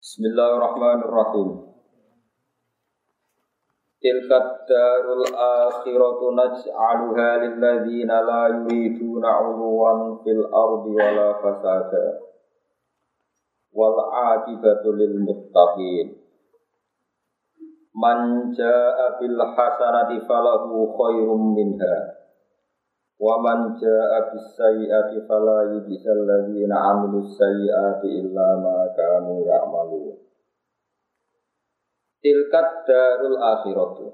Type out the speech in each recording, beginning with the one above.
Bismillahirrahmanirrahim. Tilkat darul akhiratu naj'aluha lilladzina la yuriduna 'uluwan fil ardi wala fasada. Wal 'aqibatu lil muttaqin. Man jaa'a bil hasanati falahu khairum minha. Wa man jaa'a bis sayyi'ati fala yujzal ladzina 'amilus sayyi'ati illa ma kanu ya'malun. Tilkat darul akhiratu.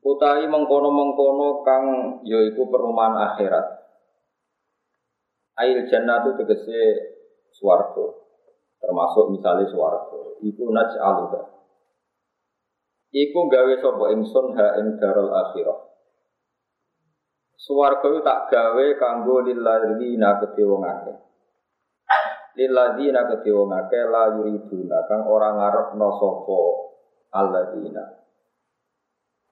Utawi mengkono-mengkono kang yaiku perumahan akhirat. Ail jannatu tegese swarga. Termasuk misalnya swarga. Iku naj'aluha. Iku gawe sapa ingsun ha ing darul akhirah. Suwarga itu tak gawe kanggo lilladzina kedhe wong akeh. Lilladzina kedhe wong akeh la yuriduna kang ora ngarepno sapa alladzina.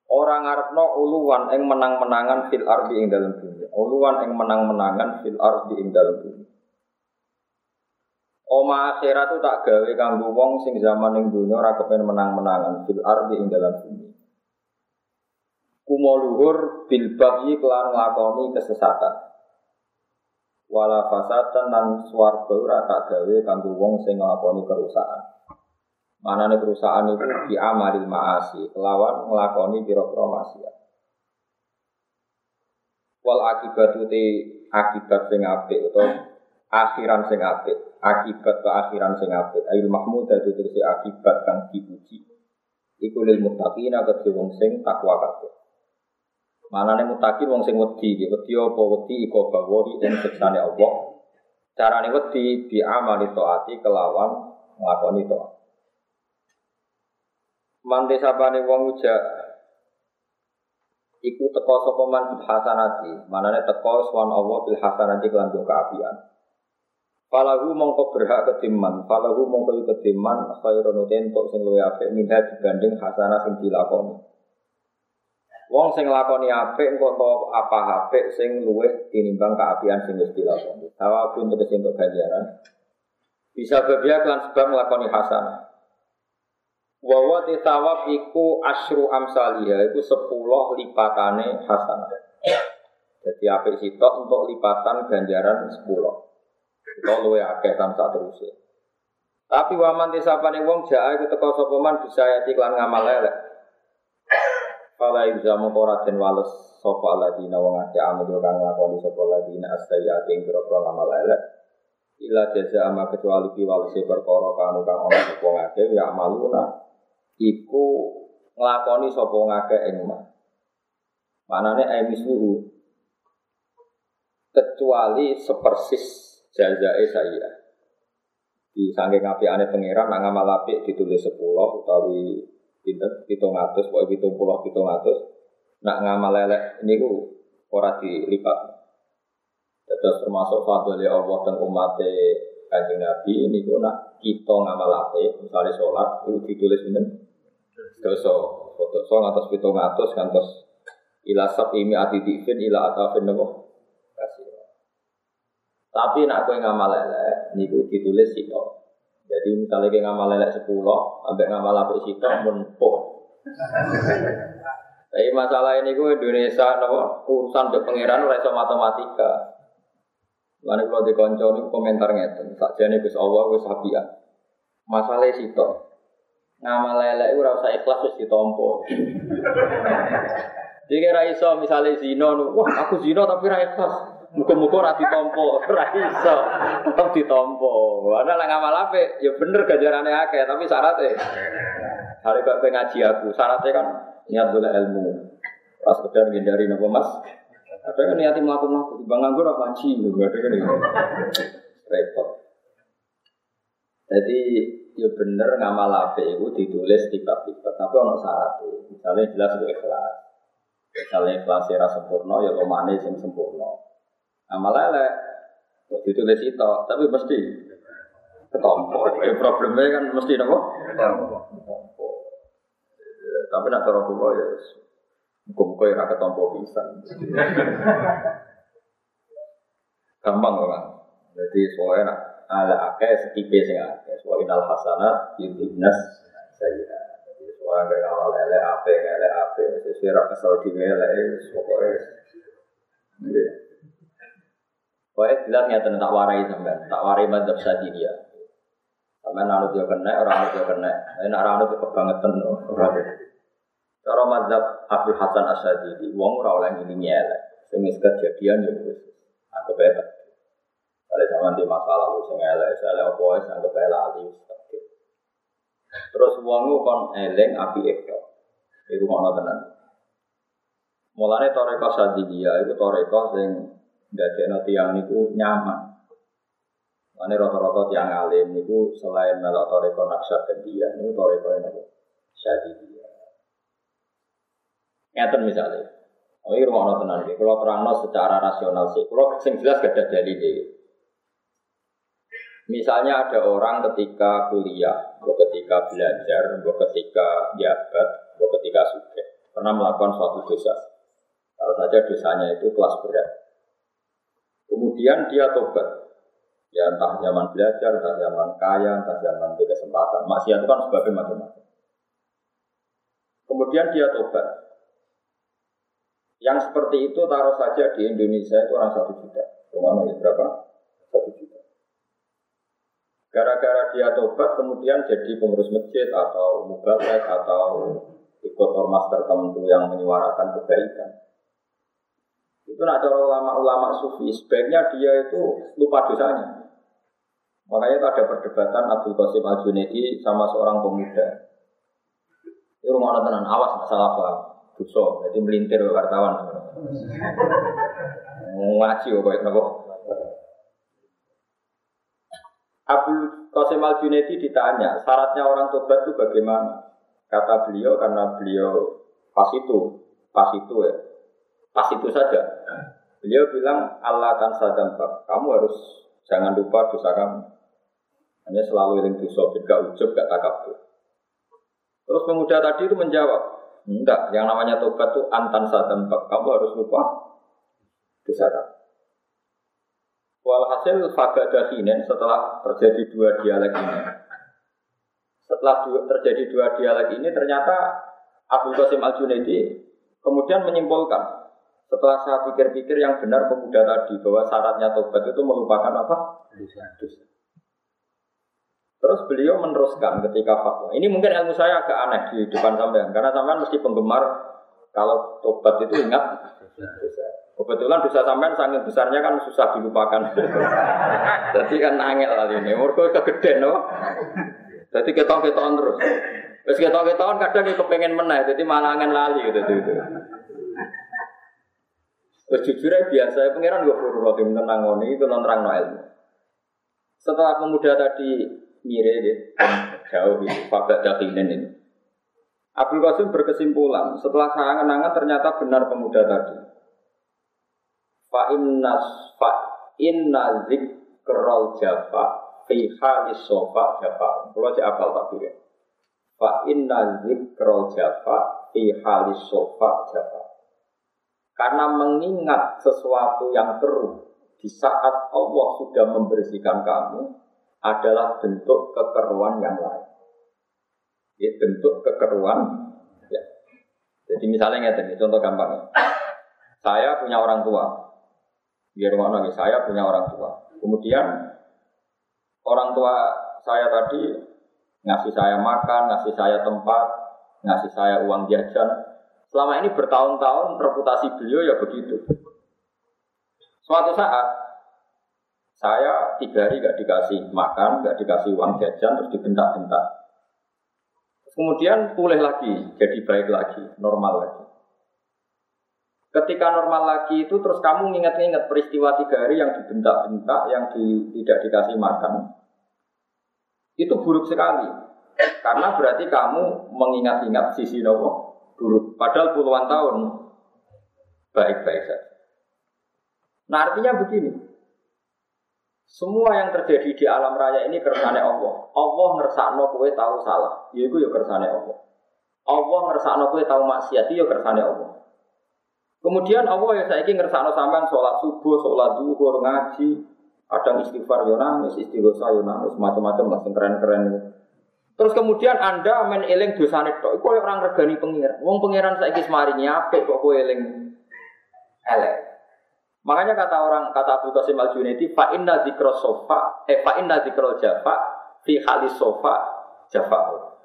Ora ngarepno uluwan ing menang-menangan fil ardi ing dalam dunia. Uluwan ing menang-menangan fil ardi ing dalam dunia. Oma akhirat itu tak gawe kanggo wong sing zaman ing dunia ora kepen menang-menangan fil ardi ing dalam bumi kumo luhur bil bagyi kelan nglakoni kesesatan. Wala fasatan lan swarga ora tak gawe kanggo wong sing nglakoni kerusakan. Manane kerusakan itu di amaril maasi kelawan nglakoni pira-pira maksiat. Wal akibat te akibat sing apik utawa akhiran sing apik akibat ke akhiran sing apik. Ail mahmud dadi akibat kang dipuji. Iku lil muttaqina kedhe wong sing takwa kabeh Manane mutaki wong sing wedi, wedi apa wedi iko bawahi ing siksane Allah. Carane wedi di amali taati kelawan nglakoni taat. Mante sapane wong uja iku teko sapa man bil hasanati, manane teko swan Allah bil hasanati kelan kaapian. Falahu mongko berhak kediman, falahu mongko kediman khairun untuk sing luwih apik minha dibanding hasanah sing dilakoni. Wong sing lakoni apik engko to apa apik sing luwih tinimbang keapian sing wis dilakoni. Sawabun tegese entuk ganjaran. Bisa berbia kelan sebab nglakoni hasanah. Wa wa tisawab iku asyru amsalia iku 10 lipatane hasanah. Jadi apik sitok untuk lipatan ganjaran 10. Itu luwih akeh samsa terus. Tapi waman tisapane wong jaa iku teko sapa man bisa yati kelan ngamal elek. Fala ilzamu koratin wales sopa ladina wong ake amil kang nglakoni sopa ladina astayati ing pira-pira ngamal elek. Ila jaza ama kecuali pi walese perkara kanu kang ana sapa ngake ya amaluna iku nglakoni sapa ngake ing ma. Manane ai misluhu kecuali sepersis jazae saya. Di saking apiane pangeran nang ngamal apik ditulis 10 utawi pinter pitung atus pokoknya pitung puluh pitung atus. Nak ngamal lelek ini ku ora dilipat. Terus termasuk fadli Allah dan umat kanjeng Nabi ini ku nak kita ngamal ape misalnya sholat itu ditulis pinter dosa. Foto so ngatos pitung atus kantos ila imi ati difin ila atafin nopo tapi nak kue ngamal lelek niku ditulis sitok jadi misalnya kita ngamal lelek sepuluh, sampai ngamal apa itu pun Tapi masalah ini gue Indonesia, nopo urusan untuk pangeran rasa matematika. Lalu kalau di konco ini komentar ngeten, saja nih Gus Allah Gus Habia. Masalah itu, ngamal lelek gue rasa ikhlas terus ditompo. Jadi kira iso misalnya zino, wah aku zino tapi rasa ikhlas. Muka-muka ora ditompo, ora iso. Tetep ditompo. Ana lah ngamal apik, ya bener ganjarane akeh, tapi syaratnya Hari kok ngaji aku, syaratnya kan niat boleh ilmu. Pas sekedar ngindari nopo Mas. Ada kan niati melakukan di bang anggur apa ngaji, ada kan repot. Jadi ya bener ngamal apik itu ditulis tiba-tiba, tapi ono syaratnya. Misalnya jelas gue ikhlas. Misalnya ikhlas ya sempurna, ya lomane sing sempurna. Amal elek. Ditulis itu, tapi mesti ketompo. Ya problemnya kan mesti nopo? Ketompo. Tapi nak cara kula ya muga-muga ya ketompo bisa. Gampang kan. Jadi soalnya nak ala akeh setipe sing akeh. Wa inal hasanat yudhibnas sayyi'at. Jadi semua yang ngawal elek ape elek ape sesuai ra kesel dhewe elek pokoke. Pokoknya jelas ngeten tak warai sampean, tak warai madzhab dia. Sampean anut yo kena, ora anut yo kena. Nek ora anut kebangetan ora. Cara madzhab Abdul Hasan Asyadili, wong ora oleh ngilingi elek. Sing kejadian yo wis anggap bae. Kalau sama di masalah sing elek, elek apa wis anggap bae lali Terus wong kon eleng api ekto. Iku ngono tenan. Mulane toreko sadiliyah iku toreko sing ndadekno tiyang niku nyaman. Mane rata-rata tiang alim niku selain melok toreko dia, niku toreko nopo dia. Ngeten misalnya, oh ini rumah tenan iki, kalau terangno secara rasional sih, kalau sing jelas gak ada Misalnya ada orang ketika kuliah, atau ketika belajar, atau ketika jabat, atau ketika sudah pernah melakukan suatu dosa. Kalau saja dosanya itu kelas berat. Kemudian dia tobat. Ya entah zaman belajar, entah zaman kaya, entah zaman di kesempatan. Masih itu kan sebagai macam-macam. Kemudian dia tobat. Yang seperti itu taruh saja di Indonesia itu orang satu juta. Rumah berapa? Satu juta. Gara-gara dia tobat kemudian jadi pengurus masjid atau mubalek atau ikut ormas tertentu yang menyuarakan kebaikan. Itu cara ulama-ulama sufi, sebaiknya dia itu lupa dosanya. Makanya ada perdebatan Abdul Qasim Al Junaidi sama seorang pemuda. Ini rumah tenan, awas masalah apa? Dosa, jadi melintir wartawan. Ngaji kok kayak nopo. Abdul Qasim Al Junaidi ditanya, syaratnya orang tobat itu bagaimana? Kata beliau karena beliau pas itu, pas itu ya, Pas itu saja. Beliau bilang Allah akan sadampak. Kamu harus jangan lupa dosa kamu. Hanya selalu iring dosa, gak ujub, gak takabur. Terus pemuda tadi itu menjawab, enggak, yang namanya tobat itu antan sadampak. Kamu harus lupa dosa kamu. Walhasil faga dahinen setelah terjadi dua dialek ini. Setelah terjadi dua dialek ini ternyata Abdul Qasim Al Junaidi kemudian menyimpulkan setelah saya pikir-pikir yang benar pemuda tadi bahwa syaratnya tobat itu melupakan apa? Dosa. Terus beliau meneruskan ketika fatwa. Ini mungkin ilmu saya agak aneh di depan sampean karena sampean mesti penggemar kalau tobat itu ingat dosa. Kebetulan dosa sampean sangat besarnya kan susah dilupakan. Jadi kan angel lah ini. Mereka kegeden no. Jadi ketong-ketong terus. Terus ketong-ketong kadang kepengen menang, jadi malah lali gitu. gitu. Terus jujur aja biasa, ya pangeran gue perlu roti tentang ngoni itu terang no ilmu. Setelah pemuda tadi mire ya, jauh itu, fakta dakinen ini. Abdul Qasim berkesimpulan, setelah saya kenangan ternyata benar pemuda tadi. Fa innas fa inna zikrol jafa fi halis sofa jafa. Kalau saya apal tapi ya. Fa inna zikrol jafa fi halis sofa jafa. Karena mengingat sesuatu yang keruh di saat Allah sudah membersihkan kamu adalah bentuk kekeruan yang lain. Ya, bentuk kekeruan. Ya. Jadi misalnya ini contoh gampang. Saya punya orang tua. Biar mana saya punya orang tua. Kemudian orang tua saya tadi ngasih saya makan, ngasih saya tempat, ngasih saya uang jajan, Selama ini bertahun-tahun reputasi beliau ya begitu. Suatu saat saya tiga hari gak dikasih makan, gak dikasih uang jajan, terus dibentak-bentak. Kemudian pulih lagi, jadi baik lagi, normal lagi. Ketika normal lagi itu terus kamu ingat-ingat peristiwa tiga hari yang dibentak-bentak, yang di, tidak dikasih makan. Itu buruk sekali. Karena berarti kamu mengingat-ingat sisi buruk. Padahal puluhan tahun baik-baik saja. Nah artinya begini, semua yang terjadi di alam raya ini kersane Allah. Allah ngersakno kue tahu salah, ya itu ya kersane Allah. Allah ngersakno kue tahu maksiat, ya kersane Allah. Kemudian Allah ya ingin ngersakno sampean sholat subuh, sholat duhur, ngaji, Kadang istighfar yo nangis, istighosa yo nangis, macam-macam lah sing keren-keren. Terus kemudian Anda main eling dosane tok, iku orang regani pengiran. Wong pengiran saiki semaringi apik kok kowe eling elek. Makanya kata orang kata Abu Qasim Al Junaidi, fa inna dzikra sofa, eh fa inna dzikra jafa fi halis sofa jafa.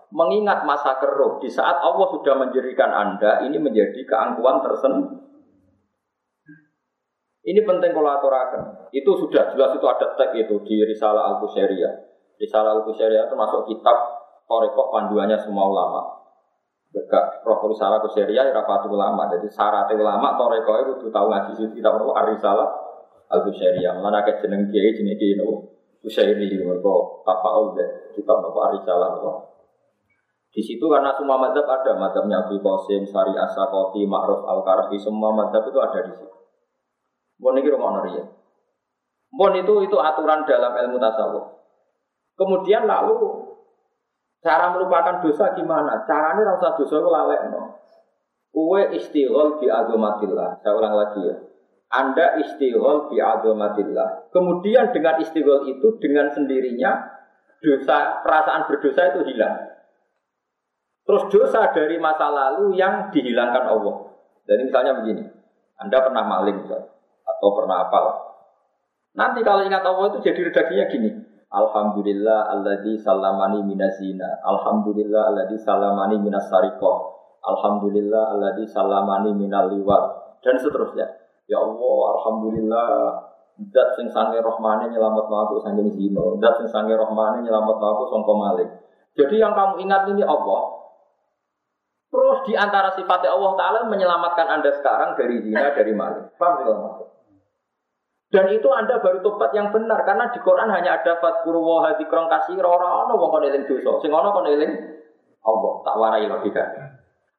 Mengingat masa keruh di saat Allah sudah menjadikan Anda ini menjadi keangkuhan tersendiri. Ini penting kalau aturakan. Itu sudah jelas itu ada tag itu di Risalah Al Qusairiyah. Risalah Al itu masuk kitab Torekoh panduannya semua ulama. Berkak Roh Risalah Al Qusairiyah ya rapatu ulama. Jadi syarat ulama Torekoh itu tahu ngaji sih kita perlu Risalah Al Qusairiyah. Mana ke jeneng kiai jeneng kiai no Qusairi mereka tafaul deh kitab nopo Risalah nopo. Di situ karena semua madhab ada, madhabnya Abu Qasim, Sari Asakoti, Ma'ruf Al-Karafi, semua madhab itu ada di situ. Mohon ini rumah ya. Mohon itu itu aturan dalam ilmu tasawuf. Kemudian lalu cara melupakan dosa gimana? Caranya rasa dosa itu lalek no. Kue istighol bi agomatillah. Saya ulang lagi ya. Anda istighol bi agomatillah. Kemudian dengan istighol itu dengan sendirinya dosa perasaan berdosa itu hilang. Terus dosa dari masa lalu yang dihilangkan Allah. Jadi misalnya begini, Anda pernah maling atau pernah apal. Nanti kalau ingat Allah itu jadi redaksinya gini. Alhamdulillah alladzi salamani minazina. Alhamdulillah alladzi salamani minas sarikoh. Alhamdulillah alladzi salamani minal liwat. Dan seterusnya. Ya Allah, Alhamdulillah Dat sing sange rohmane nyelamat aku sange zino. Dat sing sange rohmane nyelamat aku songko malik. Jadi yang kamu ingat ini Allah. Terus di antara sifatnya Allah Ta'ala menyelamatkan Anda sekarang dari zina, dari malik. Paham sih maksud? Dan itu Anda baru tobat yang benar karena di Quran hanya ada fatkuru wa hadzikron kasih ora ono wong kon eling dosa. Sing ono kon eling Allah, tak warai logika.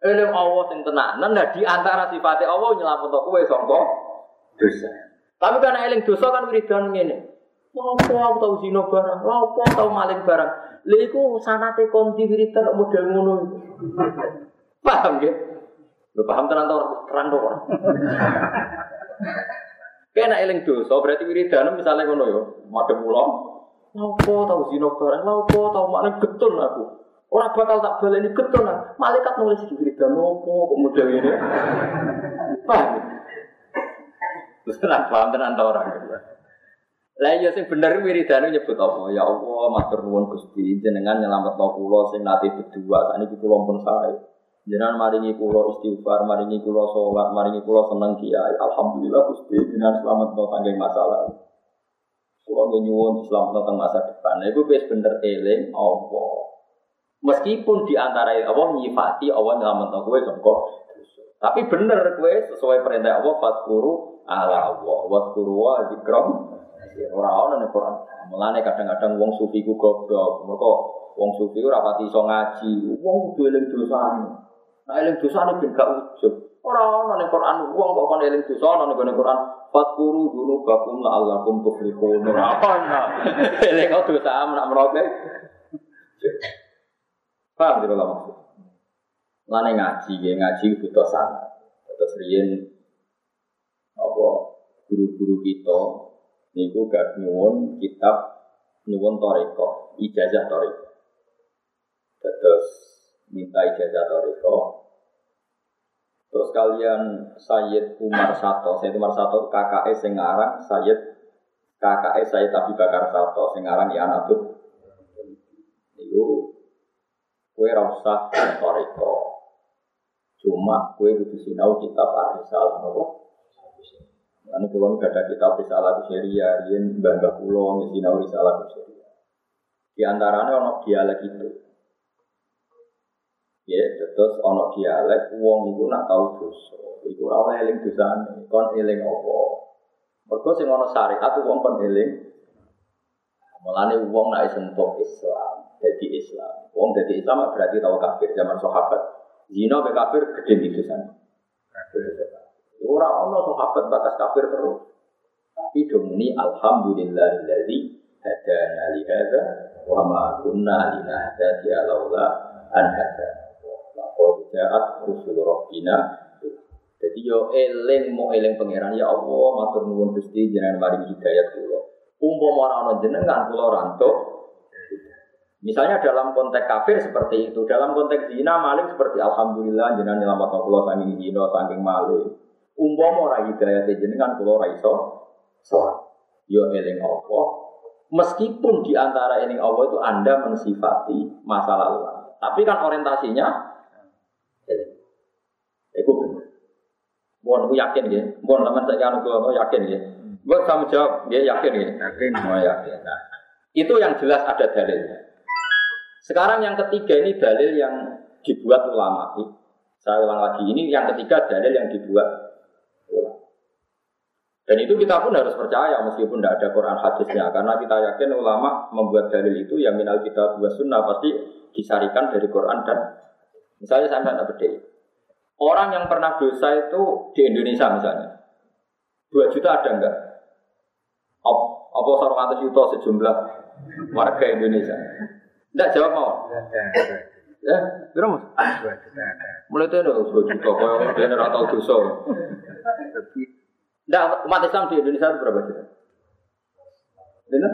Eling Allah sing tenanan nah di antara sifatnya Allah nyelametno kowe sangka dosa. Tapi karena eling dosa kan wiridan ngene. Lapo aku tau zina barang, lapo tau maling barang. Lha iku sanate konti wiridan model ngono iku. Paham ya? Lu paham tenan to terang Kena eling dosa berarti wiridan misalnya ngono yo, madhep kula. Lapo tau zina barang, lapo tau maling getun aku. Orang bakal tak baleni getun aku. Malaikat nulis di wiridan opo kok model ini. Paham? Terus tenan paham tenan ta orang. Lah iya sing bener wiridane nyebut apa? Ya Allah, matur nuwun Gusti, jenengan nyelametno kula sing nate berdua sakniki kula pun sae. Jangan maringi kulo istighfar, maringi kulo sholat, maringi kulo seneng kiai. Alhamdulillah Gusti jangan selamat no sanggeng masalah. Kulo nyuwun selamat no masa depan. Nah, itu bener eling Allah. Meskipun di antara Allah nyifati Allah nyelamat no kue songko. Tapi bener kue sesuai perintah Allah fatkuru ala Allah. Watkuru wa zikram. Orang-orang nih Quran. Mulane kadang-kadang wong sufi ku goblok. Mereka wong sufi ora pati iso ngaji. Wong kudu eling dosane. Nah eling dosa ini ben gak ujub. Orang ning Quran wong kok kon eling dosa ana ning Quran fatkuru dulu bakum la allakum tuflihun. Ora ana. Eling dosa nak meroke. Paham lah maksud? Lane ngaji, ya ngaji butuh sana. Terus riyen apa guru-guru kita niku gak nyuwun kitab nyuwun toriko, ijazah toriko. Terus minta ijazah toriko. Terus kalian Sayyid Umar Sato, Sayyid Umar Sato KKS Sengarang, Sayyid KKS Sayyid Abi Bakar Sato Sengarang ya anak tuh. Itu kue rasa toriko. Cuma kue butuh sinau kitab Arisal, nopo. Ini pulau gak ada kitab Risalah Kusyeria, Rien Mbah Pulau, Sinau Risalah Kusyeria. Di antaranya ono dialek itu. Ya, terus ono dialek wong iku nak tau dosa. Iku ora oleh eling dosane, kon eling apa? Mergo sing ono syariat wong kon eling. Mulane wong nak sentuh Islam, jadi Islam. Wong jadi Islam berarti tau kafir zaman sahabat. Zina be kafir gede di dosane. Ora ono sahabat batas kafir terus. Tapi domini alhamdulillahilladzi hadana li hadza wa ma kunna linahtadiya laula an hadana. Ja'at rusul rabbina. Jadi yo eling mau eling pangeran ya Allah matur nuwun Gusti jenengan mari hidayat kula. Umpama ora ana jenengan kula rantuk. Misalnya dalam konteks kafir seperti itu, dalam konteks zina maling seperti alhamdulillah jenengan nyelametno kula saking zina saking maling. Umpama ora hidayah jenengan kula ora iso salat. Yo eling apa? Meskipun di antara eling Allah itu Anda mensifati masa lalu. Tapi kan orientasinya eling. Iku bener. Mohon aku yakin ya. Mohon teman saya anu kula yakin ya. Buat kamu jawab, dia yakin ya. Yakin. Oh, yakin. Nah, itu yang jelas ada dalilnya. Sekarang yang ketiga ini dalil yang dibuat ulama. Saya ulang lagi, ini yang ketiga dalil yang dibuat ulama. Dan itu kita pun harus percaya meskipun tidak ada Quran hadisnya karena kita yakin ulama membuat dalil itu yang minal kita buat sunnah pasti disarikan dari Quran dan misalnya saya tidak beda. Orang yang pernah dosa itu di Indonesia misalnya dua juta ada enggak? Apa seorang atas juta sejumlah warga Indonesia? Tidak jawab mau. Ya, berapa mas? Mulai itu ada dua juta, kalau dia nggak tahu dosa. Tidak, umat Islam di Indonesia itu berapa juta? Benar?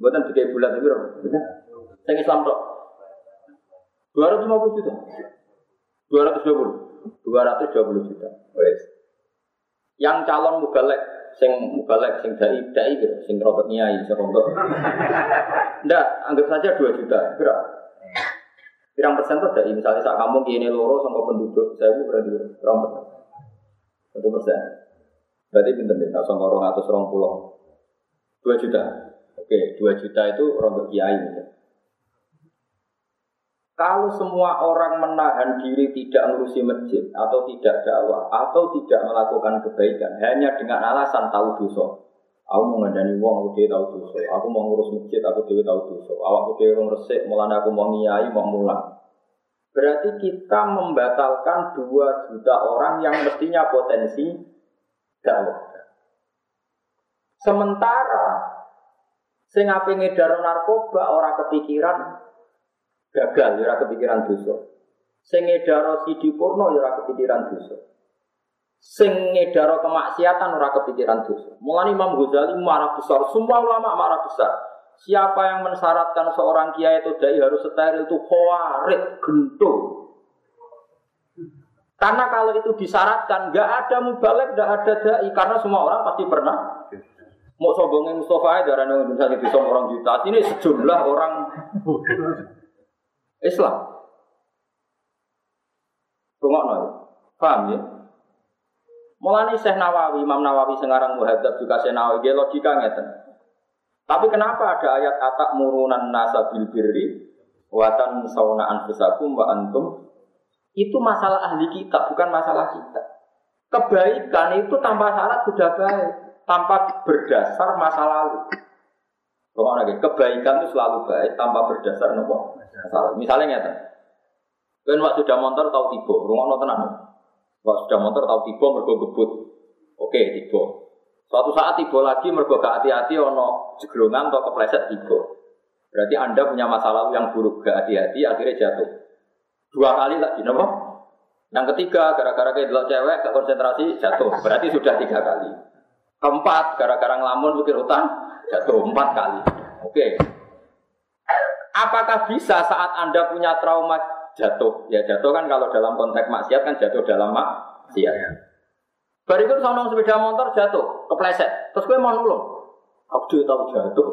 Buatan tiga bulan itu berapa? Benar? Yang Islam kok? 250 juta. 220. 220 juta. Wes. Yang calon mubalek sing mubalek sing dai dai gitu, sing rotot nyai, sing rotot. Ndak, anggap saja 2 juta. Berapa? Pirang persen tuh dai misalnya saat kamu gini loro sama penduduk saya bu berarti berapa persen? Satu persen. Berarti pinter deh, nah, sama orang atas orang pulau. Dua juta. Oke, dua juta itu rontok kiai. misalnya. Kalau semua orang menahan diri tidak ngurusi masjid atau tidak dakwah atau tidak melakukan kebaikan hanya dengan alasan tahu dosa. Aku mau ngandani wong, aku dia tahu dosa. Aku mau ngurus masjid, aku dia tahu dosa. Awakku dia orang resik, mulanya aku mau ngiyai, mau mulang. Berarti kita membatalkan dua juta orang yang mestinya potensi dakwah. Sementara sing ngedar narkoba ora kepikiran gagal, ya kepikiran dosa. Sing sidi porno ya kepikiran dosa. Sing ngedar kemaksiatan ora kepikiran dosa. Mulane Imam Ghazali marah besar, semua ulama marah besar. Siapa yang mensyaratkan seorang kiai itu dai harus steril itu khawarid, gendong. Karena kalau itu disyaratkan, nggak ada mubalek, nggak ada dai, karena semua orang pasti pernah. Mau sombongnya Mustafa aja, Indonesia itu sombong orang juta. Ini sejumlah orang Islam. Rumah paham ya? Mulane Syekh Nawawi, Imam Nawawi sekarang muhadzab juga Syekh Nawawi, dia logika ngeten. Tapi kenapa ada ayat atak murunan nasa bil birri watan sauna anfusakum wa antum itu masalah ahli kita, bukan masalah kita. Kebaikan itu tanpa syarat sudah baik, tanpa berdasar masa lalu. Rumah lagi, kebaikan itu selalu baik tanpa berdasar nopo. Misalnya ngeten. Kan waktu sudah motor tahu tiba, rumah no tenang. Waktu sudah motor tahu tiba mergo gebut. Oke, tiba. Suatu saat tiba lagi mergo gak hati-hati ono jeglongan atau kepleset tiba. Berarti Anda punya masa lalu yang buruk, gak hati-hati akhirnya jatuh. Dua kali lagi, nopo? Yang ketiga, gara-gara kayak cewek gak konsentrasi jatuh. Berarti sudah tiga kali. Keempat, gara-gara ngelamun pikir utang jatuh empat kali. Oke. Apakah bisa saat Anda punya trauma jatuh? Ya jatuh kan kalau dalam konteks maksiat kan jatuh dalam maksiat. Bariku sama sepeda motor jatuh, kepleset. Terus gue mau nulung. Aku tahu jatuh.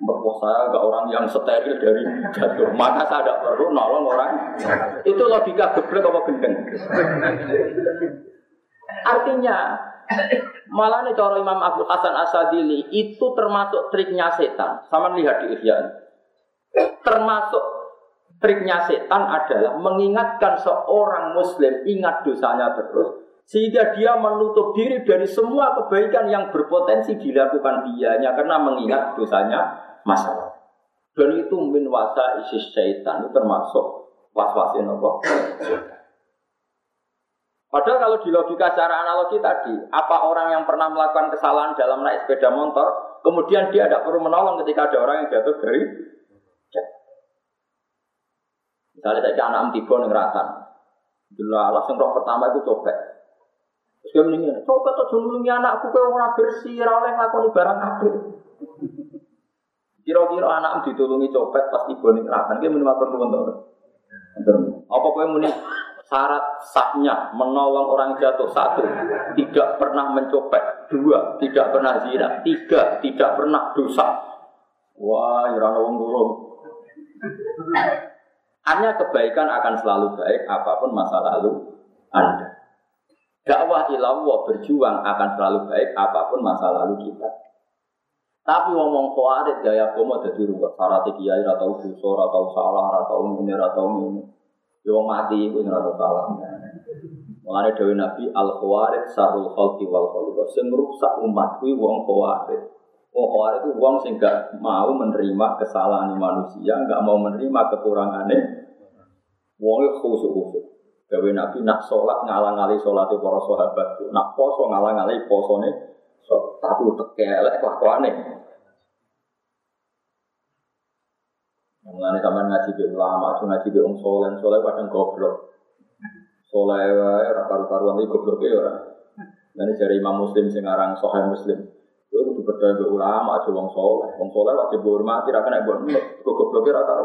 Bahwa saya agak orang yang steril dari jatuh. Maka saya tidak perlu nolong orang. Itu logika geblek apa gendeng. Artinya, malah nih cara Imam Abu Hasan Asadili itu termasuk triknya setan. Sama lihat di Ihya. Termasuk triknya setan adalah mengingatkan seorang muslim ingat dosanya terus sehingga dia menutup diri dari semua kebaikan yang berpotensi dilakukan dianya karena mengingat dosanya masalah. Dan itu min wasa isis syaitan itu termasuk was-wasin? Padahal kalau di logika secara analogi tadi, apa orang yang pernah melakukan kesalahan dalam naik sepeda motor, kemudian dia tidak perlu menolong ketika ada orang yang jatuh dari Misalnya saya anak tiba ning ratan. Dulu langsung roh pertama itu copet. Terus dia mendingin, coba tuh nulungi anakku kau ora bersih, oleh nglakoni barang apik. Kira-kira anak ditulungi copet pas tiba ning neraka, dia muni matur nuwun to. Apa kowe muni syarat sahnya menolong orang jatuh satu tidak pernah mencopet dua tidak pernah zina tiga tidak pernah dosa. Wah ya wong durung hanya kebaikan akan selalu baik apa pun masa lalu anda. Dakwah ilallah berjuang akan selalu baik apa pun masa lalu kita. Tapi ngomong khawarit gaya komo jadi ruwet. Syarat kiai atau dosa atau salah atau ini atau ini Ya mati iku ora tau salah. Mulane dewe Nabi al khawarid sarul khalqi wal khaliqah. Sing rusak umat kuwi wong khawarid. Wong khawarid itu wong sing gak mau menerima kesalahan manusia, gak mau menerima kekurangannya. Wong khusyuk-khusyuk. Dewe Nabi nak sholat ngalang-ali sholatnya para sahabat. Nak poso ngalang-ali posone. So, tapi tekelek kelakuannya. Mengenai sampean ngaji be ulama, cuma ngaji be wong soleh, soleh kadang goblok. Soleh wae ora karu-karuan iki ya ora. Nanti dari Imam Muslim sing aran Muslim. Kowe kudu percaya be ulama aja wong soleh. Wong soleh wajib dihormati ra kena mbok goblok ora karo.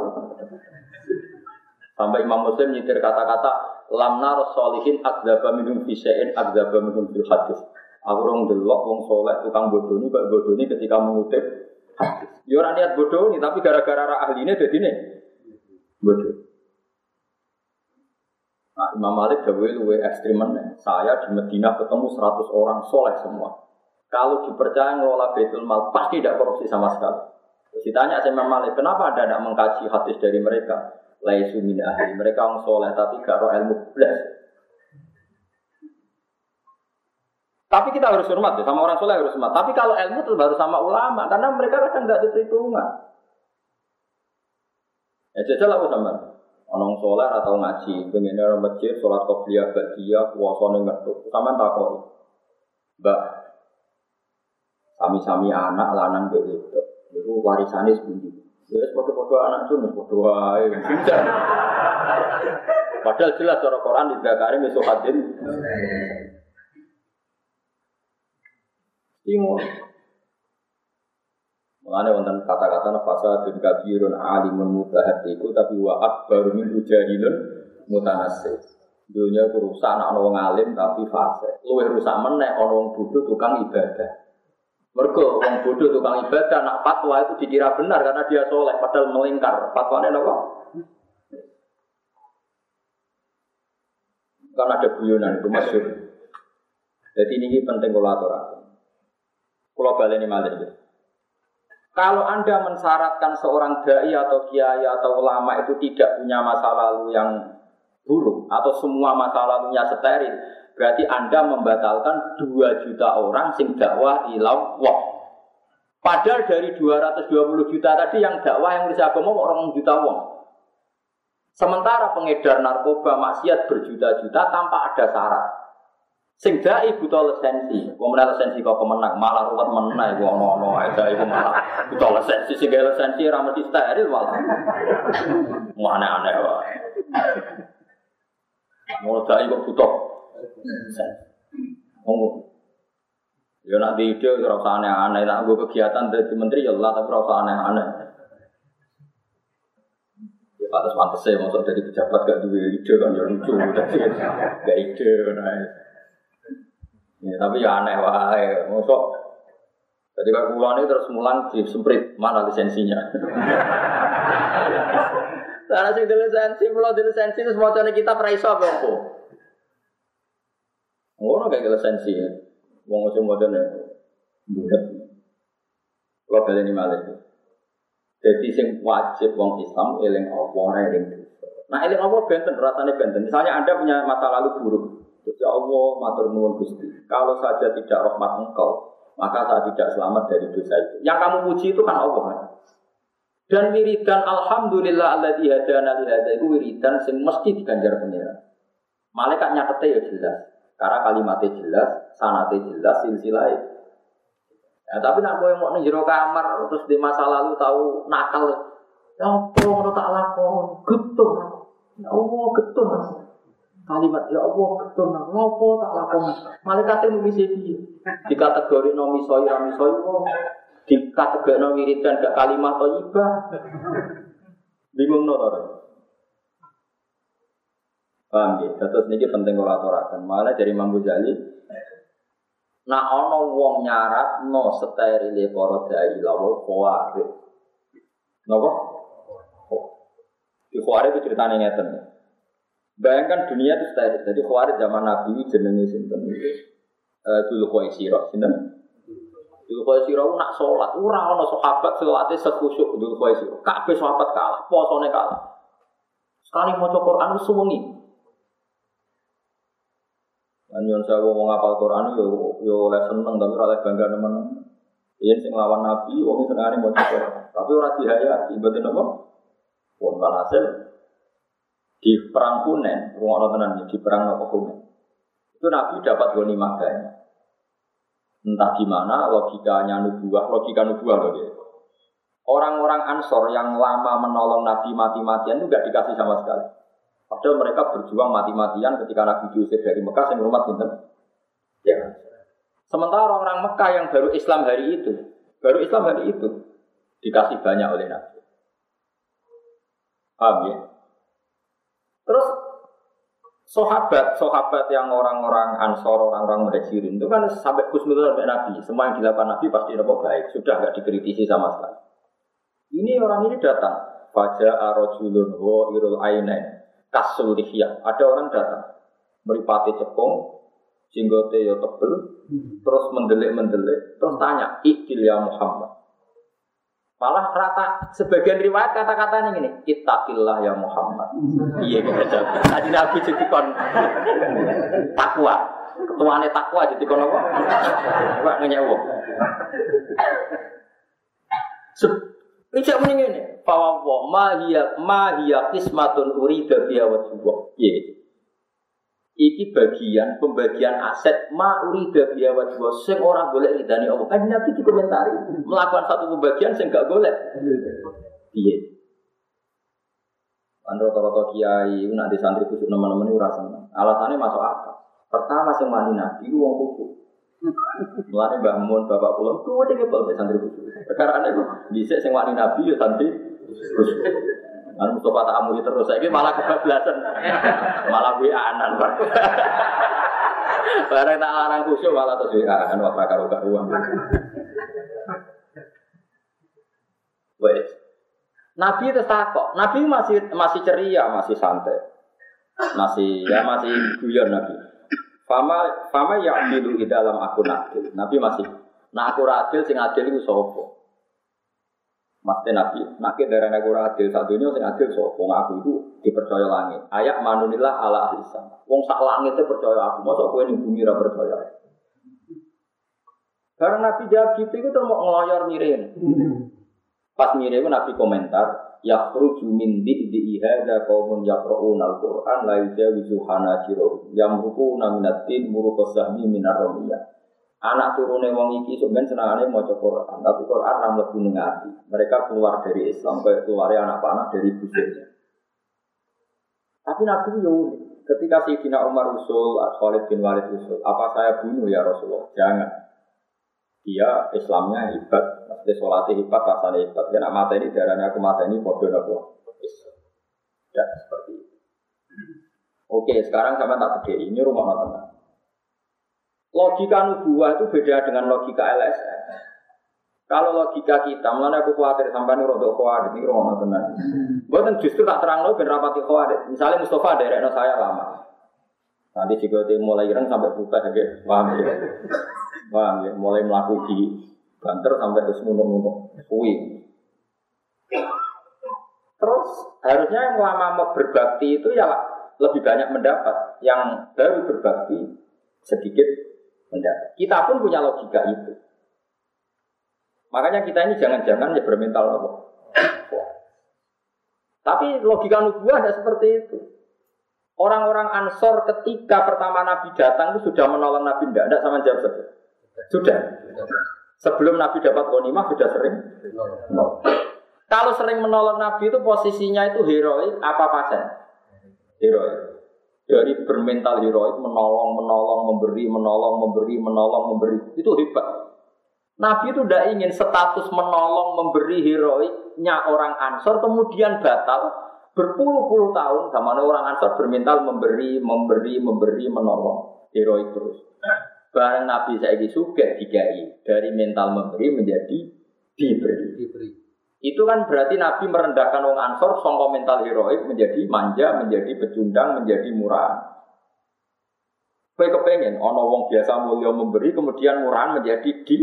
Sampai Imam Muslim nyitir kata-kata lamna solihin adzaba minum fisein adzaba minum fil hadis. Aku rong delok wong soleh tukang bodoni kok bodoni ketika mengutip. Ya orang niat bodoh nih, tapi gara-gara ahli ini jadi nih bodoh. Nah, Imam Malik jauh luwe ekstrim Saya di Medina ketemu 100 orang soleh semua. Kalau dipercaya ngelola Baitul Mal pasti tidak korupsi sama sekali. Terus ditanya sama Imam Malik, kenapa Anda tidak mengkaji hadis dari mereka? Laisu min ahli. Mereka orang soleh tapi gak roh ilmu belas. Tapi kita harus hormat ya, sama orang soleh harus hormat. Tapi kalau ilmu itu baru sama ulama, karena mereka kadang nggak diperhitungkan. Ya jajal aku sama. Orang soleh atau ngaji, pengen orang masjid, sholat kopiah, badia, puasanya ngetuk. Sama tak kok. Mbak, sami-sami anak lanang kayak gitu. Itu warisannya sebuti. Ya, foto-foto anak itu, foto. Padahal jelas cara Quran di Zakari Mesohadin. Timur. Mengenai wonten kata-kata nafasa dan kabirun alimun mutahatiku tapi wa akbar min ujahilun mutanasib. Dunia ku rusak anak orang alim tapi fase. Luwih rusak meneh orang bodoh tukang ibadah. Mergo orang bodoh tukang ibadah nak fatwa itu dikira benar karena dia soleh padahal melingkar. Fatwanya apa? Kan ada guyonan itu. Jadi ini penting kalau Balik ini malah ya. Kalau Anda mensyaratkan seorang dai atau kiai atau ulama itu tidak punya masa lalu yang buruk atau semua masa lalunya steril, berarti Anda membatalkan 2 juta orang sing dakwah ilawah. Padahal dari 220 juta tadi yang dakwah yang bisa agama orang juta wong. Sementara pengedar narkoba maksiat berjuta-juta tanpa ada syarat. Sing dai buta lisensi, wong menawa lisensi kok kemenang, malah ruwet menang iku ono-ono ae dai malah buta lisensi sing gawe lisensi ora mesti steril malah. Aneh-aneh wae. Mau dai kok buta. Oh. Ya nak di ide ora aneh-aneh, nak gue kegiatan dari menteri ya Allah tapi ora aneh-aneh. Ya saya masuk dari pejabat gak duwe ide kan ya lucu, gak ide nah. Ya, tapi ya aneh wae. Mosok jadi kalau pulang ini terus mulan di semprit mana lisensinya? Karena sing di lisensi, pulau di lisensi itu semua kita peraiso apa apa? Ngono kayak lisensi ya. Wong sing modene budak. Kalau kalian ini malah Jadi sing wajib wong Islam eling Allah, eling Nah eling Allah benten, rasanya benten. Misalnya Anda punya masa lalu buruk, Ya Allah, matur nuwun Gusti. Kalau saja tidak rahmat engkau, maka saya tidak selamat dari dosa itu. Yang kamu puji itu kan Allah. Kan? Dan wiridan alhamdulillah alladzi hadana li hadza itu wiridan sing mesti diganjar pangeran. Malaikat nyatete ya jelas. Karena kalimatnya jelas, sanate jelas, silsilah Ya, tapi nak yang mau jero kamar terus di masa lalu tahu nakal, ya apa ngono tak lakon, getun. Ya Allah getun. Kalimat ya Allah ketun ngopo tak lakon malaikat nulis iki di kategori no misoi ra misoi wong di kategori no wiridan gak kalimat thayyibah bingung no Paham ya? Terus ini penting kalau aturakan. Mana dari Imam Ghazali, Nah ono wong nyarat no sterile para dai lawul khawarij. Napa? Di khawarij itu ceritanya ngeten. Bayangkan dunia itu steril. Jadi khawarij zaman Nabi jenenge sinten itu eh dulu Khaisira, sinten? Dulu Khaisira nak salat, ora ono sahabat salate sekhusyuk dulu Khaisira. Kabeh sahabat kalah, posone kalah. Sekali maca Quran suwengi, Anjon saya mau ngapal Quran yo yo oleh seneng tapi oleh bangga teman. Iya sing lawan Nabi, wong senengane mau Quran. Tapi ora dihayati, betul apa? Pun hasil di perang Hunen, rumah tenan di perang apa Hunen. Itu Nabi dapat goni banyak. Entah gimana logikanya nubuah, logika nubuah loh dia. Orang-orang Ansor yang lama menolong Nabi mati-matian itu gak dikasih sama sekali. Padahal mereka berjuang mati-matian ketika Nabi diusir dari Mekah yang rumah sinten. Ya. Sementara orang-orang Mekah yang baru Islam hari itu, baru Islam hari itu dikasih banyak oleh Nabi. Paham ya? Terus sahabat, sahabat yang orang-orang Ansor, orang-orang Muhajirin itu kan sampai khusnudul sampai Nabi. Semua yang dilakukan Nabi pasti dapat baik, sudah nggak dikritisi sama sekali. Ini orang ini datang, Fajar arojulun wa irul ainain kasul lihya. Ada orang datang meripati cepung, jenggote ya tebel, terus mendelik-mendelik, terus tanya, "Ikil ya Muhammad." Malah rata sebagian riwayat kata-katanya ini, "Ittaqillah ya Muhammad." Iya kita jawab. Tadi Nabi jadi kon takwa. Ketuane takwa jadi kon apa? Pak ngenyewok. Ijak mending ini. Fawawa ma hiya ma hiya kismatun urida biya wa Iya. Iki bagian pembagian aset ma urida biya wa sing ora boleh ridani Allah. Kan Nabi dikomentari melakukan satu pembagian sing gak boleh. Iya. Kan rata-rata kiai nanti santri kusuk teman-teman itu rasanya. Alasannya masuk akal. Pertama sing mani Nabi wong kusuk. Mulane Mbah Mun bapak kula kuwi kok santri khusus. Perkara itu dhisik sing wani nabi ya santri. Anu Mustafa tak amuli terus saiki malah kebablasan. Malah wianan, Pak. Barang tak larang khusyuk malah terus wianan wah karo karuan. Wes. Nabi itu takok. Nabi masih masih ceria, masih santai. Masih ya masih guyon Nabi. Fama fama ya adilu di dalam aku adil. Nabi masih nah aku adil sing adil itu sopo. Mas Nabi, nak darah aku adil satunya sing adil sopo. Ngaku itu dipercaya langit. Ayat manunilah ala ahli sama. Wong sak langit itu percaya aku. Masa aku ini bumi ra percaya. Karena Nabi jawab gitu itu terus mau ngeloyor nyirin. Pas nyirin Nabi komentar, yakhruju min di'di hadza qaumun yaqra'una al-Qur'an la yujawizu hanajirahum yamruquna minat tin muruqas sahmi minar ramiyah anak turune wong iki sok ben senengane maca Quran tapi Quran ati mereka keluar dari Islam kayak keluar anak panah dari busuknya tapi Nabi yo ketika Sayyidina Umar usul Khalid bin Walid usul apa saya bunuh ya Rasulullah jangan dia Islamnya hebat Maksudnya sholatnya hebat, rasanya hebat. Karena mata ini darahnya aku mata ini bodoh nopo. Ya seperti itu. Oke, sekarang sama tak beda. Ini rumah teman. Logika nubuah itu beda dengan logika LSM. Kalau logika kita, mana aku khawatir sampai nih rodok khawatir ini rumah teman. Bukan justru tak terang loh berapati khawatir. Misalnya Mustafa dari saya lama. Nanti jika dia mulai ireng sampai putih, paham ya? Paham ya? Mulai melakukan banter sampai ke nunuk-nunuk kuwi. Terus harusnya yang lama berbakti itu ya lebih banyak mendapat, yang baru berbakti sedikit Kita pun punya logika itu. Makanya kita ini jangan-jangan ya bermental apa. Tapi logika nubuah tidak seperti itu. Orang-orang Ansor ketika pertama Nabi datang itu sudah menolong Nabi tidak, tidak sama jawab saja. Sudah. Sebelum Nabi dapat ghanimah sudah sering. Kalau sering menolong Nabi itu posisinya itu heroik apa pasien? Heroik. Dari bermental heroik menolong, menolong, memberi, menolong, memberi, menolong, memberi. Itu hebat. Nabi itu tidak ingin status menolong, memberi heroiknya orang Ansor kemudian batal berpuluh-puluh tahun sama orang Ansor bermental memberi, memberi, memberi, menolong heroik terus. Barang Nabi saya suka dikai dari mental memberi menjadi diberi. Diberi. Itu kan berarti Nabi merendahkan wong Ansor songko mental heroik menjadi manja, menjadi pecundang, menjadi murah. Kue kepengen, ono wong biasa mulia memberi, kemudian murahan menjadi di.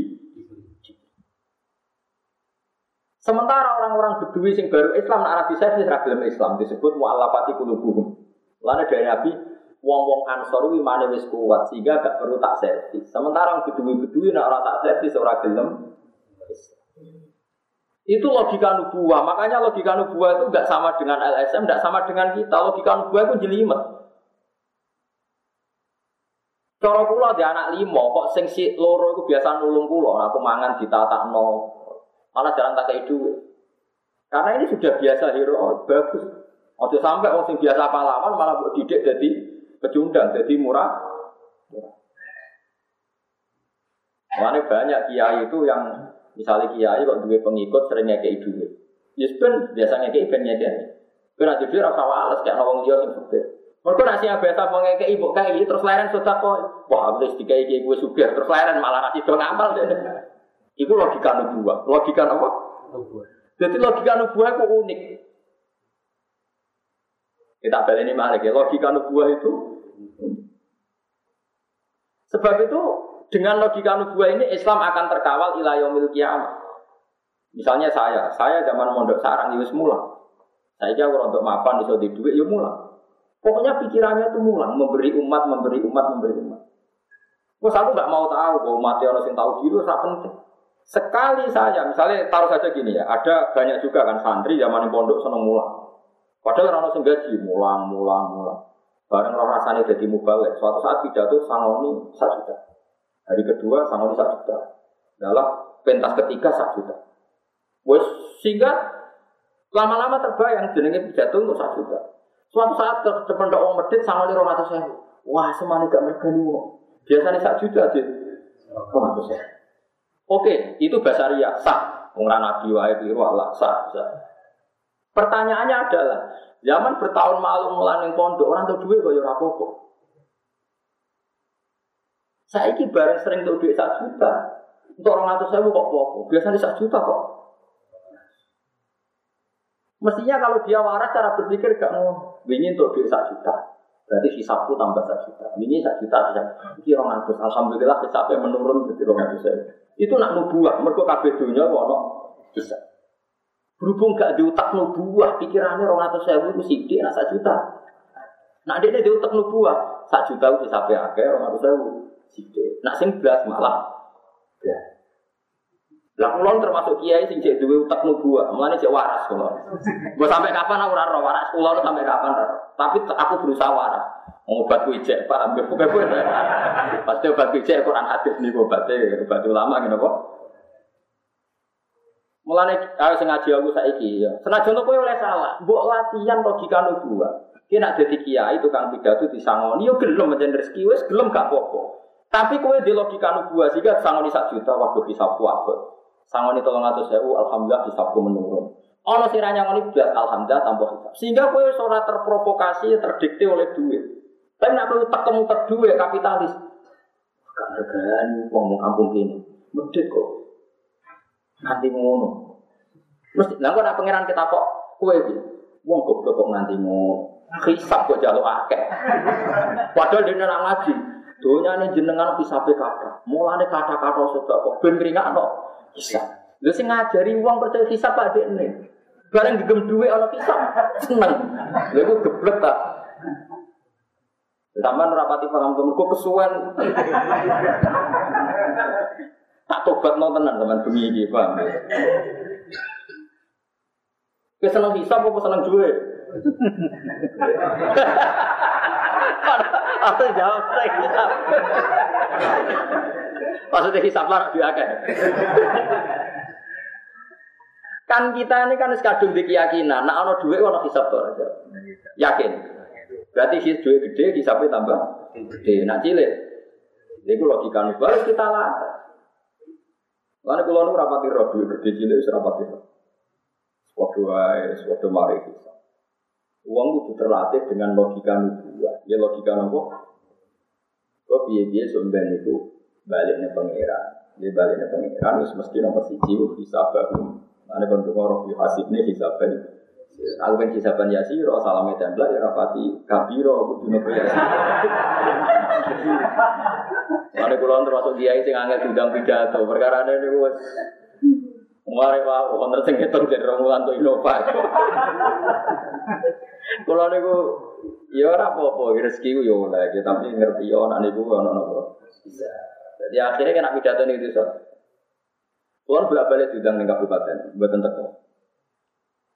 Sementara orang-orang Bedui sing baru Islam, nak Nabi saya ragilem Islam disebut mu'allafati kulubuhum. Lalu dari Nabi, wong-wong Ansor imane wis kuat sehingga gak perlu tak servis. Sementara orang Bedui-Bedui nak orang tak servis ora gelem Islam. Itu logika nubuah. Makanya logika nubuah itu nggak sama dengan LSM, nggak sama dengan kita. Logika nubuah itu jelimet. Cara kula di anak lima, kok sing si loro itu biasa nulung kula, aku mangan ditata no, malah jalan tak kayak duit. Karena ini sudah biasa hero, oh, bagus. Ojo sampai orang sing biasa pahlawan malah buat didik jadi pecundang, jadi murah. Makanya banyak kiai itu yang Misalnya kiai kok dua pengikut sering ngekei duit. Ya sebenarnya biasa ngekei ben nyedeni. Kowe nak jujur rasa wales kayak nawang dia sing sugih. Mergo nasi biasa mau ngekei ibu kayak terus leren sudah kok. Wah, wis dikai iki gue sugih terus leren malah nasi do ngamal deh. Iku logika nubuah. Logika apa? Nubuah. Jadi logika nubuah itu unik. Kita balik ini malah ya. Logika nubuah itu Sebab itu dengan logika nubuah ini Islam akan terkawal ilayomil kiamat. Misalnya saya, saya zaman mondok sarang itu ya mula. Saya jauh untuk mapan di di duit ya mula. Pokoknya pikirannya itu mulang, memberi umat, memberi umat, memberi umat. Terus aku nggak mau tahu bahwa mati orang yang tahu diri itu penting. Sekali saya, misalnya taruh saja gini ya, ada banyak juga kan santri zaman pondok seneng mulang. Padahal orang yang gaji mulang, mulang, mulang. Bareng roh rasanya jadi mubalik. Suatu saat pidato sangoni satu juta. Hari kedua sama satu juta. Dalam pentas ketiga satu juta. Wes sehingga lama-lama terbayang jenenge pidato untuk satu juta. Suatu saat depan orang medit sama di rumah saya. Wah semana gak mergani wong. Biasanya satu juta sih. Rumah saya. Oke, itu bahasa ria sah. Pengiran nabi wae biru Allah sah, sah. Pertanyaannya adalah, zaman bertahun malu melalui pondok orang tuh duit kok ya. Saya ini bareng sering tuh duit satu juta. Untuk orang ratus saya kok popo. Biasanya satu juta kok. Mestinya kalau dia waras cara berpikir gak mau. Ini untuk duit satu juta. Berarti hisapku tambah satu juta. Ini satu juta bisa. Ini orang ratus. Alhamdulillah hisapnya menurun jadi orang ratus saya. Itu nak nubuah. Mereka kabeh dunia kok bisa. Berhubung gak diutak nubuah, pikirannya orang ratus saya itu sidik, nak satu juta. Nah dia diutak nubuah, satu juta itu sampai akhir orang ratus saya Sithik. Nak sing belas malah ya. Lah kulon termasuk kiai sing cek duwe utek nubuah, mulane cek waras kulon. Gue sampai kapan aku ora waras, kulon sampai kapan ora. Tapi aku berusaha waras. Obat kuwi cek Pak, ambil kowe. Pasti obat kuwi Quran hadis niku obatnya, obat ulama ngene kok. Mulane ayo ngaji aku saiki ya. Senajan kowe oleh salah, mbok latihan logika nubuah. Ki nak dadi kiai tukang pidato disangoni yo gelem mencen rezeki wis gelem gak apa-apa. Tapi kue di logika nubuah sehingga sangoni sak juta waktu hisapku apa? Sangoni tolong atau sewu, alhamdulillah hisapku menurun. Ono siranya ngoni belas alhamdulillah tanpa hisap. Sehingga kue seorang terprovokasi, terdikte oleh duit. Tapi nak perlu kamu terduit kapitalis. Gak regani ngomong kampung ini. Medit kok. Nanti ngono. Mesti, nah kok nak pangeran kita kok kue iki. Wong goblok kok nganti ngono. Hisap kok jaluk akeh. Padahal dia nak ngaji. Donya ini jenengan bisa kata. Mulane kata-kata sudah kok ben no bisa. Lu sing ngajari uang percaya hisab Pak ini. Bareng digem duwe ana hisab seneng. Lha iku geblek tak. Sampai nerapati paham temen kok kesuwen. tak tobat no tenan teman bumi iki, paham. Keseneng hisab apa seneng duwe? Aku jawab saya hisap. Maksudnya hisap lah biakan. Kan kita ini kan sekadung di keyakinan, nah ono duit ono hisap tuh aja. Yakin. Berarti si duit gede hisapnya tambah gede. Nak cilik. Itu logika nih. Harus kita latih. Lalu kalau nu rapati roh duit gede cilik wis rapati roh. Waktu wae, waktu mari hisap. Uang itu terlatih dengan logika nubuah. Ya logika nopo. Kok biaya-biaya sumben itu baliknya pangeran. Dia baliknya pangeran, wis mesti nomor siji hisap bahu. Ane kon tunggu roh hasibne hisaban. Aku kan hisaban yasiro, salame tembla ya rapati kabiro kudu nopo yasiro. Ane kula termasuk kiai sing angel diundang pidato, perkara ini wis Mari wae wonten sing ngitung jadi romulan tuh Innova. Kula niku ya ora apa-apa, rezeki ku ya oleh, tapi ngerti ya anak niku ana napa. Bisa. Jadi akhirnya kena pidato nih itu so. Tuhan bolak balik diundang ning kabupaten, buatan teko.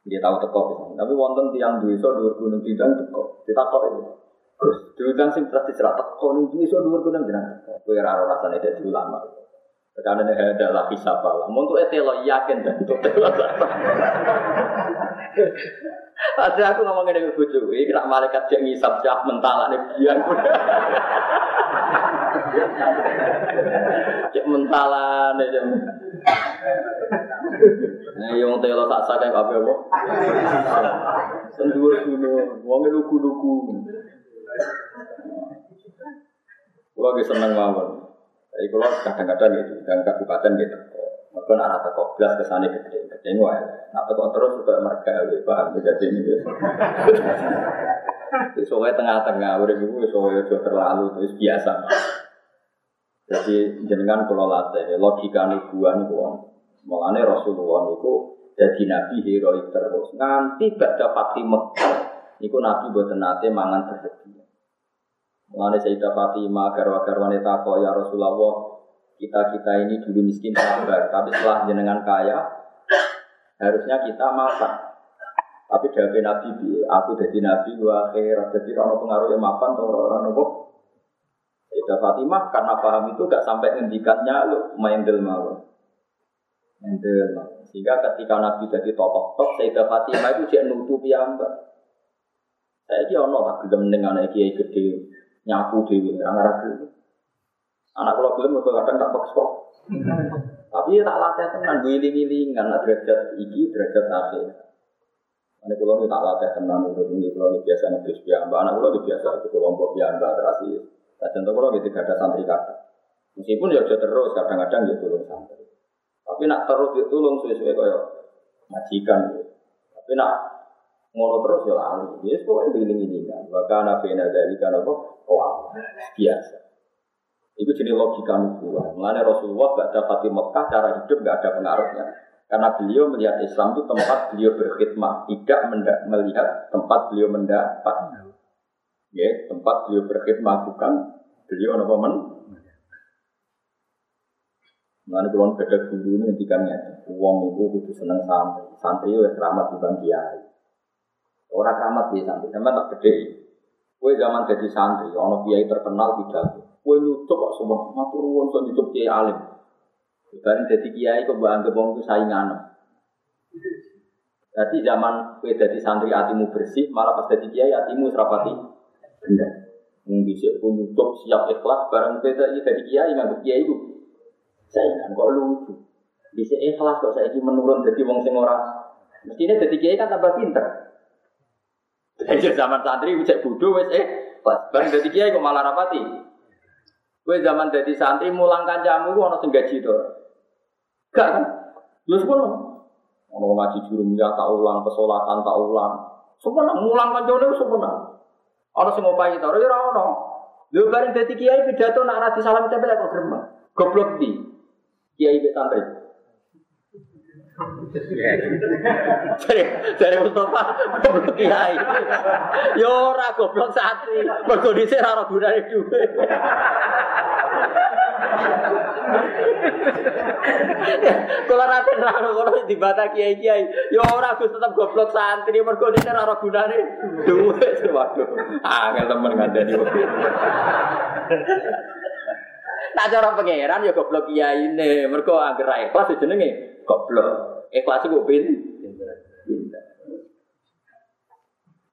Dia tahu teko, tapi wonten tiang duwe iso dhuwur gunung diundang teko. Ditakok itu. Terus diundang sing pasti cerak teko ning iso dhuwur gunung jenengan. Kowe ora rasane dadi ulama. Karena ini adalah hisap Allah. Untuk itu lo yakin dan itu Ada aku ngomongin dengan bucu, ini kena malaikat yang ngisap siap mental ini biar Cek mentalan aja. Nah, yang telo tak sadar apa apa? Sendua gunung, wong lugu-lugu. Kulo lagi seneng mawon. Jadi kalau kadang-kadang gitu, dan kabupaten gitu. Mereka anak teko belas ke sana gede, gede wae. Nak teko terus juga mereka paham jadi ini. Soalnya tengah-tengah, udah ibu soalnya sudah terlalu terus biasa. Jadi jenengan kalau latih logika nubuan itu, mengenai Rasulullah itu jadi nabi heroik terus. Nanti gak dapat Mekah, itu nabi buat nate mangan bersedia. Mengenai Sayyidah Fatimah, garwa-garwa wanita kok ya Rasulullah, kita kita ini dulu miskin sabar, tapi setelah jenengan kaya, harusnya kita makan. Tapi dari Nabi, aku jadi Nabi, gua akhirat, jadi orang pengaruh yang makan, atau orang nopo. Sayyidah Fatimah karena paham itu gak sampai ngendikannya lu main del mawon. Sehingga ketika Nabi jadi tokoh top, Sayyidah Fatimah itu dia nutupi ambak. Saya dia ono tak gelem ning anak kiai gede nyapu dewi orang Arab itu. Anak kalau belum mereka kadang tak paksa. Tapi ya tak latih tenan, giling-gilingan, derajat iki, derajat akhir. Ini kalau tak latih tenan, udah ini kalau biasa nebis biamba, anak kalau biasa itu kelompok biamba terasi. Nah contoh kalau gitu ada santri kata. Meskipun ya terus, kadang-kadang ya tolong santri. Tapi nak terus ya tolong sesuai kayak majikan. Tapi nak ngono terus ya lali. Ya pokoknya giling-gilingan. Bahkan nabi dari kan apa? Wah, biasa. Itu jenis logika nubuah. Mengenai Rasulullah gak dapat di Mekah cara hidup gak ada pengaruhnya. Karena beliau melihat Islam itu tempat beliau berkhidmat, tidak melihat tempat beliau mendapat. Ya, tempat beliau berkhidmat bukan beliau apa men. Mengenai kulon beda guru ini ngendikannya, uang itu kudu seneng santri, santri itu keramat di bang kiai. Orang keramat di santri, sama tak gede. Kue zaman jadi santri, ono kiai terkenal tidak. Kue nyucuk kok semua, matur nuwun so nyucuk kiai alim. Bareng jadi kiai kok mbak anggap itu saingan. Jadi zaman kue jadi santri hatimu bersih, malah pas jadi kiai hatimu serapati benda. Mungkin kue nyucuk siap ikhlas, bareng kue jadi kiai nganggap kiai itu saingan kok lucu. Bisa ikhlas kok saya menurun jadi wong sing ora. Mestinya jadi kiai kan tambah pinter. Jadi zaman santri bisa bodoh wes eh bareng jadi kiai kok malah rapati. Gue zaman jadi santri mulang kancamu gue ono sing gaji to. Gak kan? Lu sekolah. Ono ngaji jurumiyah tak ulang, pesolatan tak ulang. Semua mulang kancane semua. Ono sing ngopahi to, ora ono. Lu bareng dadi kiai pidato nak ra salam tempel kok gremeng. Goblok di. Kiai be santri. Dari Mustafa goblok kiai. Yo ora goblok santri. Mergo dhisik ora gunane dhuwit. Kalau nanti rano kalau dibata kiai kiai, ya orang gus tetap goblok santri, mergo dhisik ora gunane dhuwit. Waduh, angel temen ngandani. Tak cara pangeran ya goblok kiai ini, mergo angger ikhlas jenenge goblok. Ikhlas iku pin.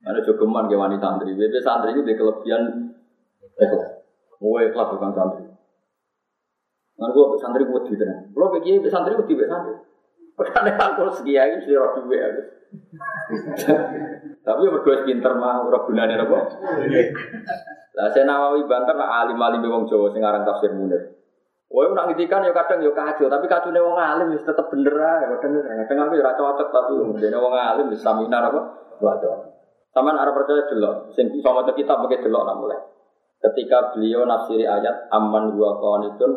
Ada jogeman ke wanita santri. Biasa santri itu di kelebihan ikhlas. Mau ikhlas bukan santri. Nah, gue santri gue di tenang. Gue pergi santri gue di santri. Padahal aku sekiai sih roh duwe aku. Tapi berdua pinter mah ora gunane apa? Lah saya Nawawi banter nak alim-alim wong Jawa sing aran tafsir Munir. Woi nak ngitikan ya kadang ya kacau, tapi kacune wong alim wis tetep bener ae. Kadang kadang aku ora cocok tapi dene wong alim wis saminar apa? Waduh. Taman arah percaya delok, sing bisa maca kitab mungkin delok nak mulai. Ketika beliau nafsiri ayat aman gua qanitun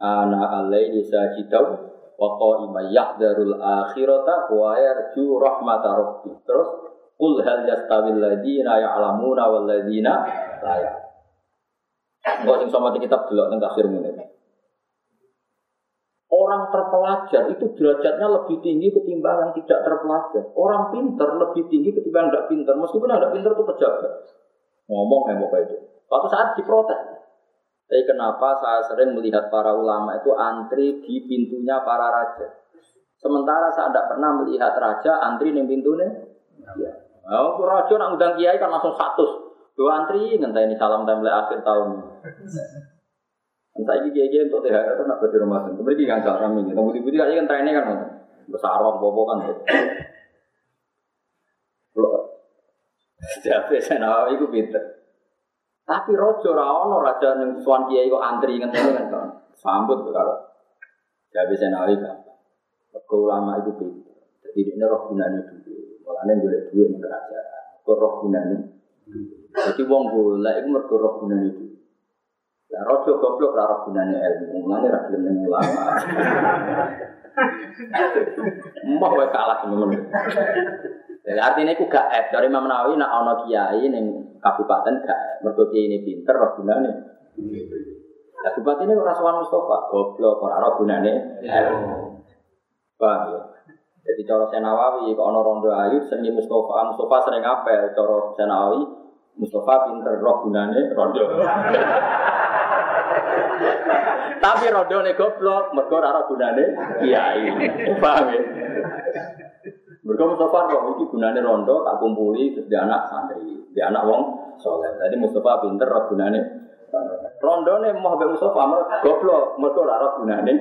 ana alaihi sajidau wa qa'ima yahdharul akhirata wa yarju rahmata rabbi. Terus qul hal yastawil ladina ya'lamuna wal ladina la ya'lamun. Sing sama kitab delok teng tafsir ngene. Orang terpelajar itu derajatnya lebih tinggi ketimbang yang tidak terpelajar. Orang pinter lebih tinggi ketimbang yang tidak pinter. Meskipun yang tidak pinter itu pejabat. Ngomong kayak apa itu. Suatu saat diprotes. Tapi kenapa saya sering melihat para ulama itu antri di pintunya para raja. Sementara saya tidak pernah melihat raja antri di pintunya. Ya. Oh, raja nak kiai kan langsung satu. Dua antri ngenteni salam tempel akhir tahun. Entah ini kiai untuk THR itu nak berdiri rumah sendiri. Mereka kan cara kami. Tapi putih-putih aja kan trennya kan besar orang bobo kan. Jadi saya nawa itu pinter. Tapi rojo rawono raja yang suan kiai kok antri ngenteni kan kan. Sambut kalau. Jadi saya nawa itu. Ulama itu pinter. Jadi ini roh gunanya dulu. Mulanya boleh duit nih kerajaan. Kok roh gunanya. Jadi wong boleh itu mergo roh gunanya dulu. Lah rojo goblok ora gunane ilmu, mulane ra gelem ning ulama. Mbah wae kalah temen. Jadi artinya itu gak F dari Imam Nawawi nak ono kiai ning kabupaten gak mergo kiai ini pinter ora gunane. Kabupaten ini ora sowan Mustafa, goblok ora ora gunane. Paham ya? Jadi cara Senawawi, kalau ono rondo ayu, seni Mustafa, Mustafa sering apel, cara Senawawi, Mustafa pinter roh gunane rondo. Tapi rodone goblok, mergo ora gunane kiai. Paham ya? Mergo Mustafa kok iki gunane rondo tak kumpuli dia anak santri, dia anak wong soleh. Jadi Mustafa pinter ora gunane Rondone mau mbek Mustafa mer goblok, mergo ora gunane.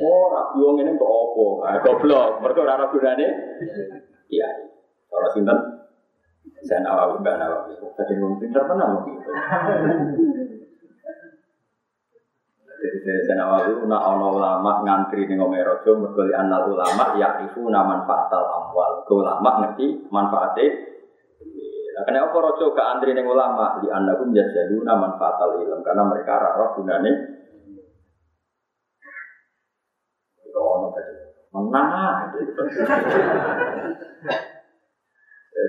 Oh, ra wong ngene untuk? Ah goblok, mergo ora gunane kiai. Ora sinten? Saya nawawi, mbak nawawi. Tadi ngomong pinter tenan gitu. Jadi dari waktu nak ono ulama ngantri nih ngomong rojo mergoli anal ulama ya itu naman fatal amwal. Ke ulama ngerti manfaatnya. Nah, kenapa rojo ke antri nih ulama di anda pun jadi naman fatal ilm karena mereka rara gunane. Ono tadi menang.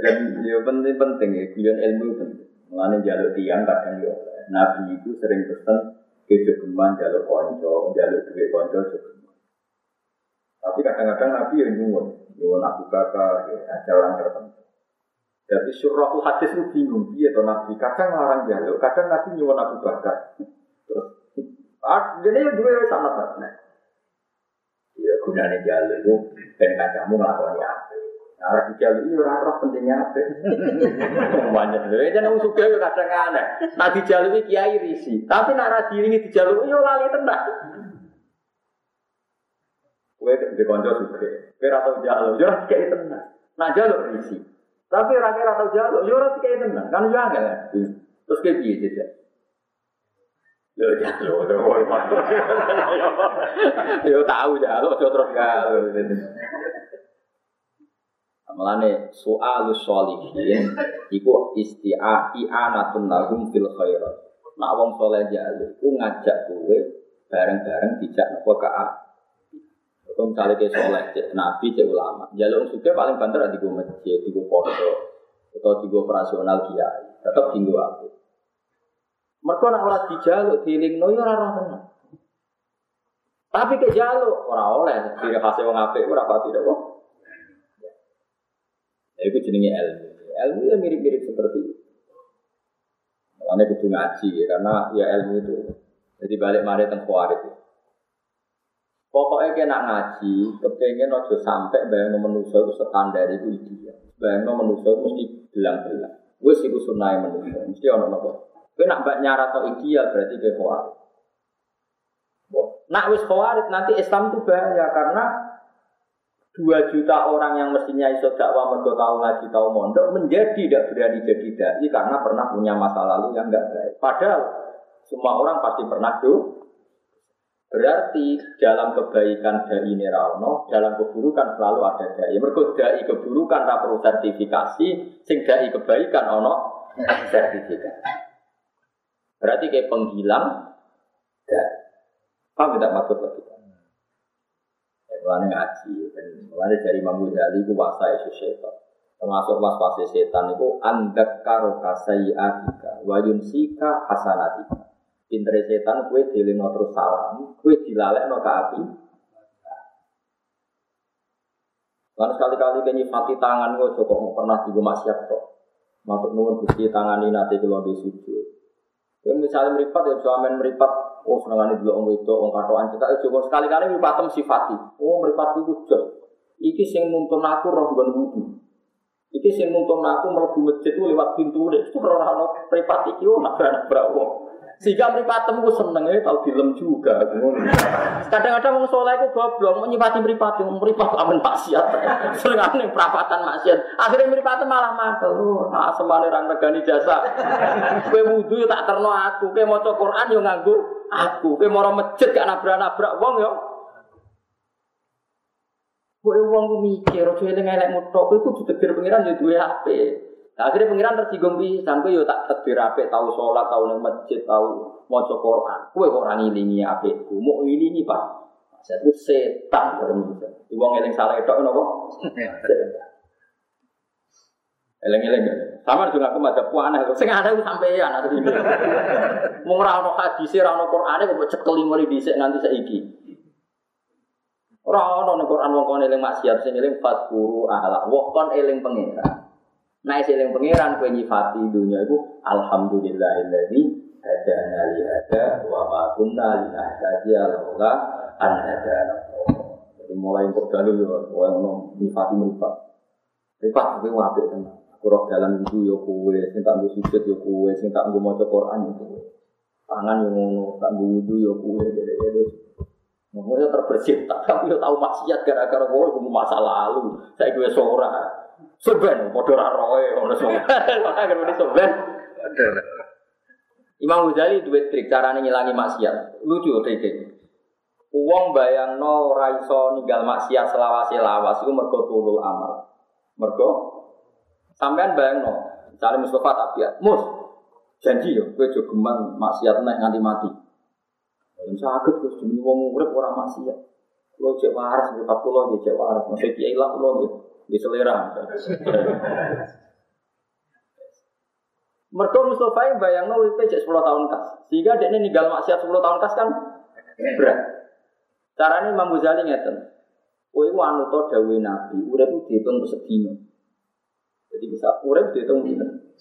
Dan ya penting penting ya, kuliah ilmu penting. Mengenai jalur tiang kadang ya. Nabi itu sering pesan ke jogeman jaluk konco, jaluk duit konco jogeman. Tapi kadang-kadang Nabi yang nyuwun, nyuwun Abu Bakar, ya, ada orang tertentu. Jadi surahul hadis itu bingung, dia atau Nabi. Kadang larang jaluk, kadang Nabi nyuwun Abu Bakar. Ah, jadi dua sangat nah. Ya gunanya jaluk itu, dan kacamu ngelakuin apa. Nah, di jalur itu orang pentingnya apa? Banyak. Jadi jangan usuk ya kadang aneh. Nah di jalur ini kiai risi. Tapi nak ini di jalur itu lali tenang. Kue di konco suka. Kue atau jalur, jangan kiai tenang. Nah jalur risi. Tapi kira atau jalur, jangan kiai tenang. Kan jangan kan? Terus kayak gitu saja. Yo jalur, yo tahu jalur, terus jalur. Melane soal sholihin iku isti'a i'anatun lahum fil khairat. Nak wong soleh jaluk ku ngajak kowe bareng-bareng dijak nopo ka Kau misalnya ke soleh, cek nabi, cek ulama, jaluk juga paling banter di gue masjid, di gue pondok, atau di gue operasional kiai, tetap tinggu aku. Mereka nak ora dijaluk, diling no, ya ora tenang. Tapi ke jaluk, ora oleh, ciri khasnya wong apik, ora pati kok. Ya, itu jenenge ilmu. Ilmu ya mirip-mirip seperti itu. Makanya kudu ngaji ya, karena ya ilmu itu. Jadi balik mari kuarit. Ya. Pokoknya kena ngaji, kepengen ojo sampai bayang manusia itu standar itu ideal. Bayang manusia itu mesti bilang-bilang. Wes iku sunai manusia, mesti ono nopo. Kowe nak mbak nyarat ideal berarti kowe khawarit. Nak wis khawarit nanti Islam itu bahaya karena dua juta orang yang mestinya iso dakwah mergo tahu ngaji tahu mondok menjadi tidak berani jadi dai karena pernah punya masa lalu yang enggak baik. Padahal semua orang pasti pernah do Berarti dalam kebaikan dari Nerauno, dalam keburukan selalu ada dai. Mergo dai keburukan ra perlu sertifikasi, sing dai kebaikan ono sertifikasi. Berarti kayak penghilang dai. Paham tidak maksud lagi? Ya, mulane ngaji, mulane dari Imam Ghazali itu wasa isu setan. Termasuk was-was setan itu andak karo kasaiatika wa yunsika hasanatika. Pinter setan kue dilino terus salam, kue dilalekno ke api. Lalu sekali-kali kenyi nyifati tangan gue cukup mau pernah juga maksiat kok. Matuk nuwun tangan ini nanti kalau di sujud. Kue misalnya meripat ya suamen meripat, oh senengane dulu itu om katoan kita itu cukup sekali-kali meripatem sifati. Oh meripat itu jos. Iki sing nuntun aku roh ben wudu. Iki sing nuntun aku mlebu masjid lewat pintu deh. Itu ora ono mripat iki oh nabrak-nabrak wong. Sehingga meripatem ku seneng ya tau dilem juga. Kadang-kadang wong soleh ku goblok mau nyipati mripat wong mripat amen maksiat. Senengane perapatan maksiat. Akhirnya meripatem malah makel. Ah semane ra regani jasa. Kowe wudu tak terno aku, kowe maca Quran yo nganggo aku. Kowe moro masjid gak nabrak-nabrak wong yo. Kowe wong mikir aja eling elek mutok, kowe kudu tegir pengiran yo duwe HP. Nah, akhirnya pengiran tersinggung pisan, kowe yo tak tegir HP, tahu sholat, tahu nang masjid, tahu maca Quran. Kowe kok ora ngilingi mau ngilingi Pak. Saya itu setan. Di wong eling salah itu napa? Eleng-eleng Sama juga aku ada puan aku. Sing ada aku sampeyan asli. Mau ora ono hadis, ora ono Qur'ane kok cekel mari dhisik nganti saiki. Ora ono ning Quran wong kon eling maksiat sing eling fatguru ala. Wong kon eling pangeran. Nah, eling pangeran kowe nyifati dunya iku alhamdulillahilladzi hadana li hada wa ma kunna linahtadiya laula an hadana. Jadi mulai kok dalu yo kowe ngono nyifati mripat. Mripat kowe apik tenan. Aku roh dalan itu yo kowe, sing tak nggo sujud yo kowe, sing tak nggo maca Quran yo kowe. Tangan yo ngono, tak nggo wudu yo kowe, dede-dede. Ngomongnya terbersih, tapi yo tahu maksiat gara-gara kowe masa lalu. Saya gue sora. Seben, podo roe, ngono semua. Makanya kan seben. Imam Ghazali duwe trik carane ngilangi maksiat. Lucu triknya. Uang bayang no raiso ninggal maksiat selawasi lawas itu mergo tulul amal. Mergo sampean bayang no, misalnya Mustafa tak biar, mus janji yo, gue jogeman maksiat naik nganti mati. Yang sakit terus demi wong urip ora maksiat. Lo cek waras, mripat kula nggih cek waras. Masih kiai lah kula nggih di selera. Mereka Mustafa yang bayang no WP cek 10 tahun kas. Sehingga dia ini ninggal maksiat 10 tahun kas kan berat. Caranya Imam Ghazali ngeten. Kowe iku anu to dawuhe Nabi, urip itu dihitung sedina. Jadi bisa urip dihitung pinten?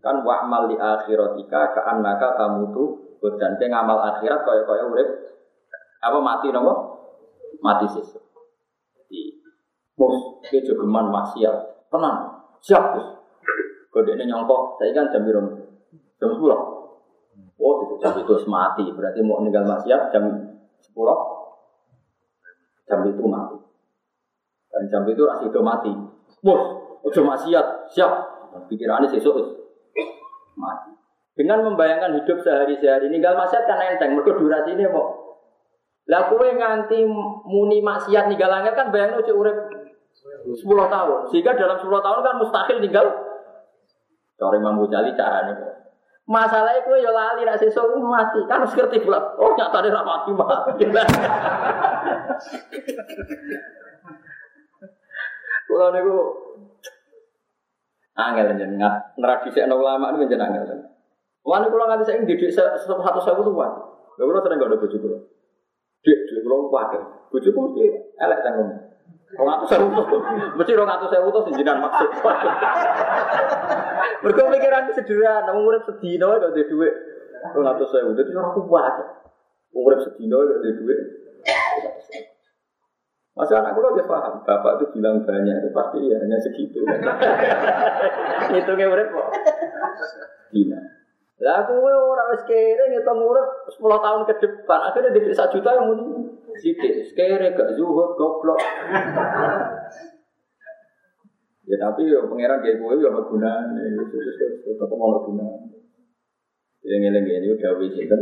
Kan wa amal di akhiratika ka annaka tamutu dan ke ngamal akhirat kaya-kaya urip apa mati nopo? Mati sesuk. Mus ke jogeman maksiat. Tenang, siap Gus. Kode ini nyongkok, saya kan jam biru jam sepuluh. Oh, itu jam itu mati. Berarti mau meninggal maksiat jam sepuluh, jam itu mati. Dan jam itu masih itu mati. Mus, udah maksiat, siap. Pikirannya sesuk mati. Dengan membayangkan hidup sehari-hari ninggal maksiat kan enteng, mereka durasi ini kok. Lah nganti muni maksiat ninggal langit kan bayangno cek urip 10 tahun. Sehingga dalam 10 tahun kan mustahil tinggal Cara Imam Ghazali caranya kok. Masalahnya gue ya lali rak sesuk mati. Kan harus ngerti pula. Oh nyata dia mati mati. Kulo niku angel jenengan ngradisekno ulama niku jenengan angel. Wani kulo nganti saiki didik satu sewu wani. Lha kulo sering gak ada bojo kulo. Dik, dik kulo kuwatir. Bojoku mesti elek cangkem. Rong atus sewu tuh, mesti rong atus sewu tuh sejenan maksud. Mereka pikiran sederhana, urip sedina gak ada duit. Rong atus sewu, jadi orang kuat. Urip sedina gak ada duit. Masa anak gue udah paham, bapak itu bilang banyak, itu pasti ya hanya segitu. Hitungnya urip kok. Dina. Lah aku orang wis kere ngitung urip 10 tahun ke depan, akhirnya di 1 juta yang muni. Sidik, kere gak zuhud goblok. Ya tapi ya pangeran kayak gue ya ono gunane, tetep ono gunane. Yang eling ini udah wis sinten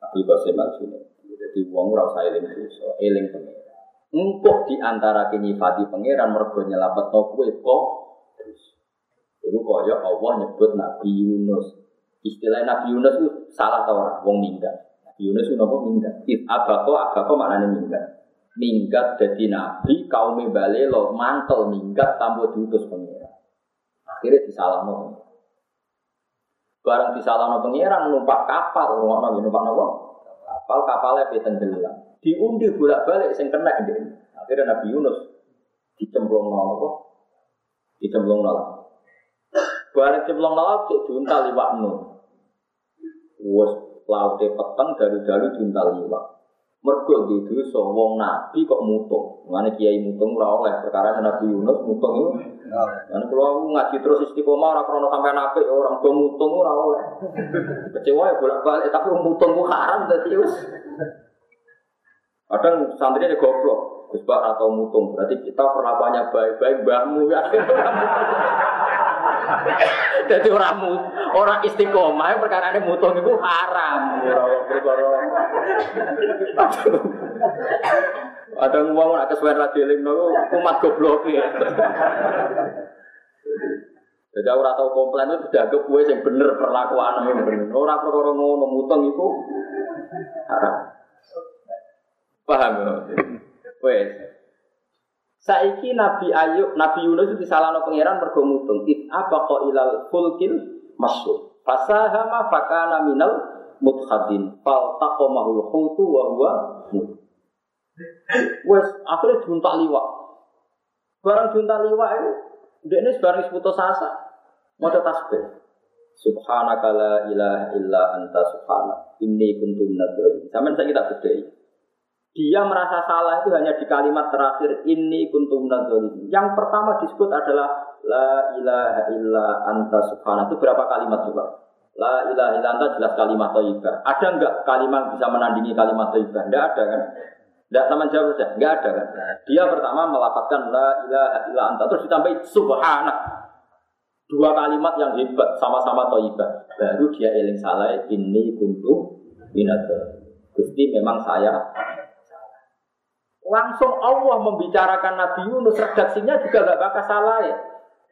Abdul Qasim Al-Junaid. Jadi wong ora usah eling dosa, eling pangeran. Empuk di antara nyifati pangeran mergo nyelapetno kowe kok Iku kaya Allah nyebut Nabi Yunus. Istilah Nabi Yunus itu salah tau ora wong minggat. Yunus itu napa minggat? It abako abako maknane minggat. Minggat jadi nabi kaum bale lo mantel minggat tanpa diutus pangeran. Akhirnya disalahno. Barang disalahno pangeran numpak kapal, ngono numpak napa? Kapal kapalnya tenggelam diundi bolak-balik sing kena ini. Akhirnya Nabi Yunus dicemplung nol apa? Dicemplung nol. Barang cemplung nol cek diuntal liwak nu. Wes laute peteng dari dari diuntal liwak. Mergo di dosa wong nabi kok mutung. Mane kiai mutung ora oleh perkara Nabi Yunus mutung itu. Lan aku ngaji terus istiqomah ora krono sampai apik orang do mutung ora oleh. Kecewa ya bolak-balik tapi mutung ku haram dadi wis. Kadang santri ini goblok, Gus atau mutung. Berarti kita perlakuannya baik-baik, mbahmu ya. Jadi orang orang istiqomah perkara ini mutung itu haram. Ada ngomong nak kesuwen radioling nopo umat goblok ya. Jadi orang tahu komplain itu sudah ke kue yang bener perlakuan yang bener. Orang perkara ngono mutung itu haram. Paham ya? Wes. Saiki Nabi Ayub, Nabi Yunus itu disalahno pangeran mergo mutung. It apa kok ilal fulkil masuk. Fasahama fakana minal mudhadin. Fal taqomahul hutu wa huwa Wes akhirnya juntak liwak. Barang juntak liwak itu, dia ini sebarang putus asa. Mau tasbih. Subhanaka la ilaha illa anta subhanak. Ini kuntum nadhari. Sampai saya kita bedai. Dia merasa salah itu hanya di kalimat terakhir ini kuntum nadzalimin. Yang pertama disebut adalah la ilaha illa anta subhana. Itu berapa kalimat coba? La ilaha illa anta jelas kalimat thayyibah. Ada enggak kalimat bisa menandingi kalimat thayyibah? Enggak ada kan? Enggak sama jawab saja, enggak ada kan? Dia pertama melapatkan la ilaha illa anta terus ditambahi subhana. Dua kalimat yang hebat sama-sama thayyibah. Baru dia eling salah ini kuntum minadzalimin. Gusti memang saya Langsung Allah membicarakan Nabi Yunus, redaksinya juga gak bakal salah ya.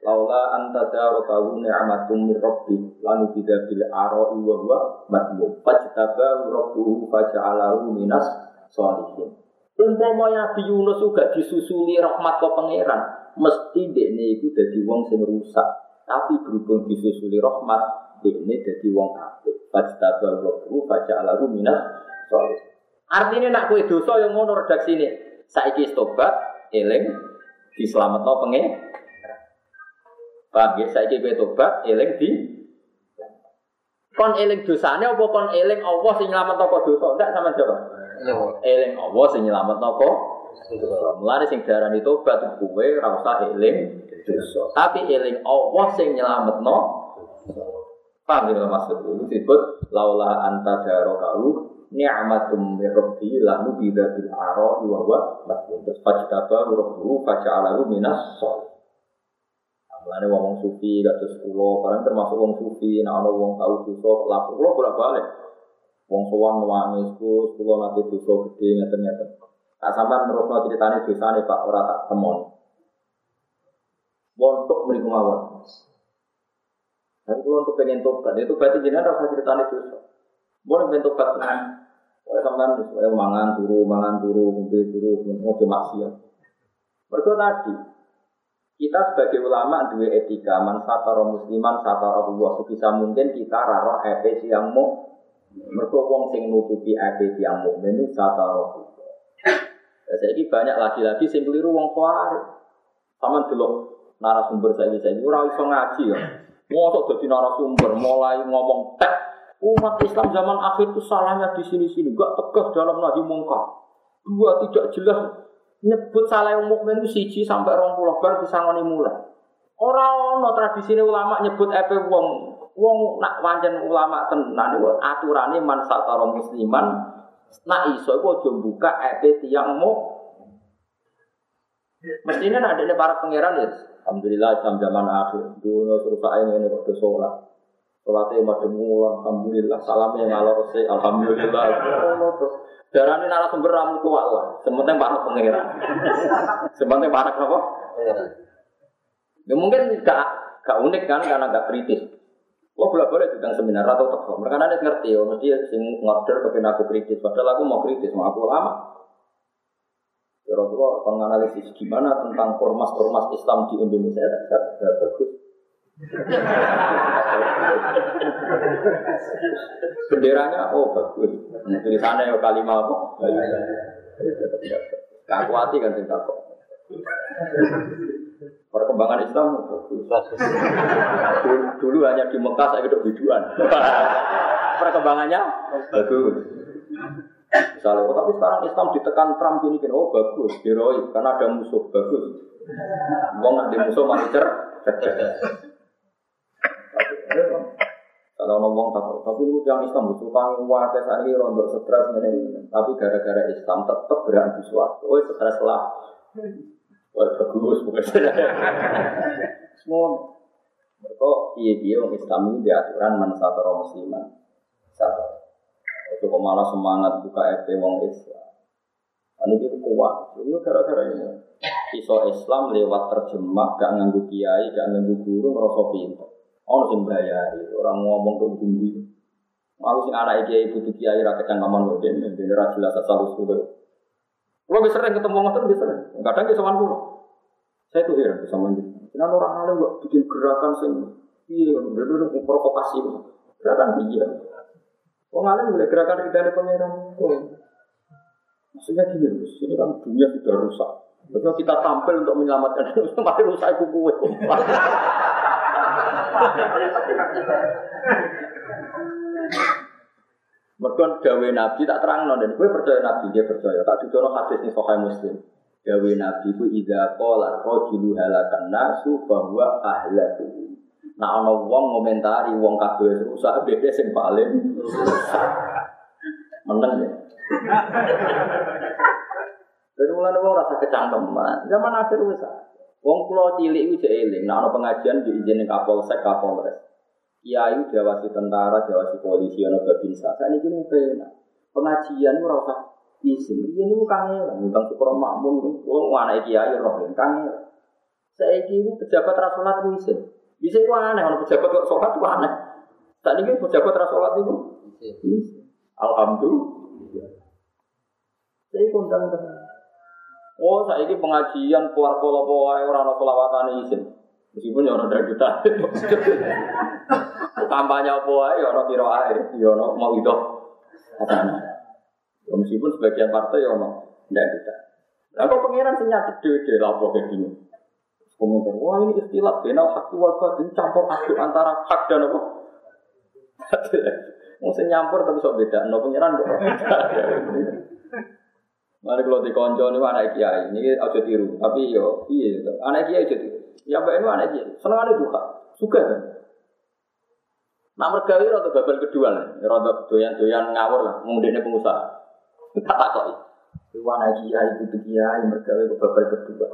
Laula anta darokahu ni'matum min rabbi lanu tidak bil ara'i wa huwa madmum fajtabahu rabbuhu faja'alahu minas sholihin. Umpama Nabi Yunus juga disusuli rahmat ke pangeran, mesti dekne itu jadi wong sing rusak. Tapi berhubung disusuli rahmat, dekne jadi wong apik. Fajtabahu rabbuhu faja'alahu minas sholihin. Artinya nak kue dosa yang ngono redaksi ini. Saiki tobat, eling, diselamat no penge. Paham ya? Saiki kue tobat, eling di kon eling dosanya apa kon eling Allah sing nyelamat apa dosa? Enggak sama jawab. Eling Allah sing nyelamat apa? Mulane sing darani tobat kuwe ora usah eling dosa. Tapi eling Allah sing nyelametno. Paham ya maksud itu disebut laula anta darokahu ni'matum min rabbi lahu bida bil ara wa huwa masbun terus fajtaba rabbuhu faja'alahu minas shol Mulane wong sufi kados kula, barang termasuk wong sufi, nek ana wong tau dosa, lapor kula bolak-balik. Wong sowan nangis ku, kula nate dosa gede ngeten-ngeten. Tak sampean terusno critane dosane Pak ora tak temon. Wontok mriku mawon. Dan kula untuk pengen tobat, itu berarti jenengan rasa ceritane dosa. Boleh bentuk tobat. Oleh sampean saya mangan turu, mangan turu, ngombe turu, ngojo maksiat. Mergo tadi kita sebagai ulama dua etika man satara musliman satara Allah sebisa mungkin kita raro epe siang mu mergo wong sing nutupi epe siang mu menu satara saya ini banyak lagi-lagi sing keliru wong kuari sama dulu narasumber saya ini saya ini orang iso ngaji ya. Mau jadi narasumber mulai ngomong tek Umat Islam zaman akhir itu salahnya di sini-sini, gak tegas dalam nahi mungkar. Dua tidak jelas nyebut salah yang mukmin itu siji sampai rong puluh bar disangoni mulai. Orang no tradisi ulama nyebut epe wong wong nak wancen ulama tenan itu aturannya man satara musliman nak iso iku aja buka epe tiang mu Mestinya ada para pangeran ya. Alhamdulillah Islam zaman akhir. Dunia suruh saya ini kok sholat. Sholatnya madem mulan, Alhamdulillah. Salamnya ngalor sih, Alhamdulillah. Darah ini narasumber ramu tua lah. Sementara para pangeran. Sementara para apa? Ya mungkin gak, gak unik kan karena gak kritis. Lo boleh boleh tentang seminar atau toko. Mereka nanti ngerti, ya mesti sing ngorder kepin aku kritis. Padahal aku mau kritis, mau aku lama. Kira-kira akan analisis gimana tentang ormas-ormas Islam di Indonesia tidak tidak bagus. Benderanya oh bagus. Tulisannya ya kalimat apa? Kakuati kan cinta kok. Perkembangan Islam bagus. Dulu, hanya di Mekah saya hidup biduan. Perkembangannya bagus. Misalnya, oh, tapi sekarang Islam ditekan Trump ini kan, oh bagus, heroik, karena ada musuh, bagus. Wong ada musuh masih cer, Kalau ngomong tak, tapi lu yang Islam butuh tangi saat ini rontok stres ini, tapi gara-gara Islam tetap berani suatu, oh stres lah. Wah bagus, bukan Semua. Kok iya-iya orang Islam ini diaturan man satu musliman. Satu. Itu malah semangat buka FP wong Islam. Ini itu kuat. Itu gara-gara ini. Iso Islam lewat terjemah, gak nganggu kiai, gak nganggu guru, ngerasa pinter. Orang sing bayari, orang ngomong ke tinggi. Mau sing anak kiai butuh kiai rakyat yang kaman modern, dan ra jelas asal usul. Kalau bisa sering ketemu ngotot bisa sering. Kadang bisa pulau. Saya tuh heran bisa manjur. Kenapa orang alim kok bikin gerakan sing iya, bener-bener provokasi. Gerakan dia. Wong alim boleh gerakan ridane pangeran. Oh. Maksudnya gini, ini kan dunia sudah rusak. Betul kita tampil untuk menyelamatkan dunia, mari rusak iku Mereka dawe Nabi tak terang non dan gue percaya Nabi dia percaya tak juga hadis nih sokai Muslim. Dawe Nabi itu ida kolat rojulu halakan nasu bahwa ahlaku. Nah ana wong ngomentari wong kabeh rusak beda sing paling meneng ya. Dan mulane wong rasa kecangkeman. Zaman akhir wis Wong kula cilik iku jek eling, nah ana pengajian diizinin Kapolsek Kapolres. Kiai diawasi tentara, diawasi polisi, ana babinsa. Sakniki nu penak. Pengajian ora usah izin. Iya niku kangen, ngundang syukur makmum, wong anake kiai roh kangen. Saiki pejabat ra salat izin. Bisa itu aneh, kalau pejabat kok sholat itu aneh. Saat ini pejabat terus sholat itu. Alhamdulillah. Saya kondang tenang. Oh, saya ini pengajian keluar pola pola orang orang selawatan izin. Meskipun ya orang dari kita. Kampanye apa ya orang kira air, ya orang mau itu. Meskipun sebagian partai ya orang dari kita. Nah, kok pengiran senyata dede lapor kayak gini komentar, wah ini istilah benal hak wal batin campur aduk antara hak dan apa? Mau nyampur tapi sok beda, no pengiran kok. Mana kalau di konco ini anak kiai, ini aja tiru, tapi yo iya itu, anak kiai aja tiru. Ya mbak ini anak kiai, seneng ada juga, suka kan? Nak mergawi atau babal kedua lah, rada doyan-doyan ngawur lah, mungkin pengusaha. Tak tak kok. Itu anak kiai, itu kiai, mergawi ke babal kedua.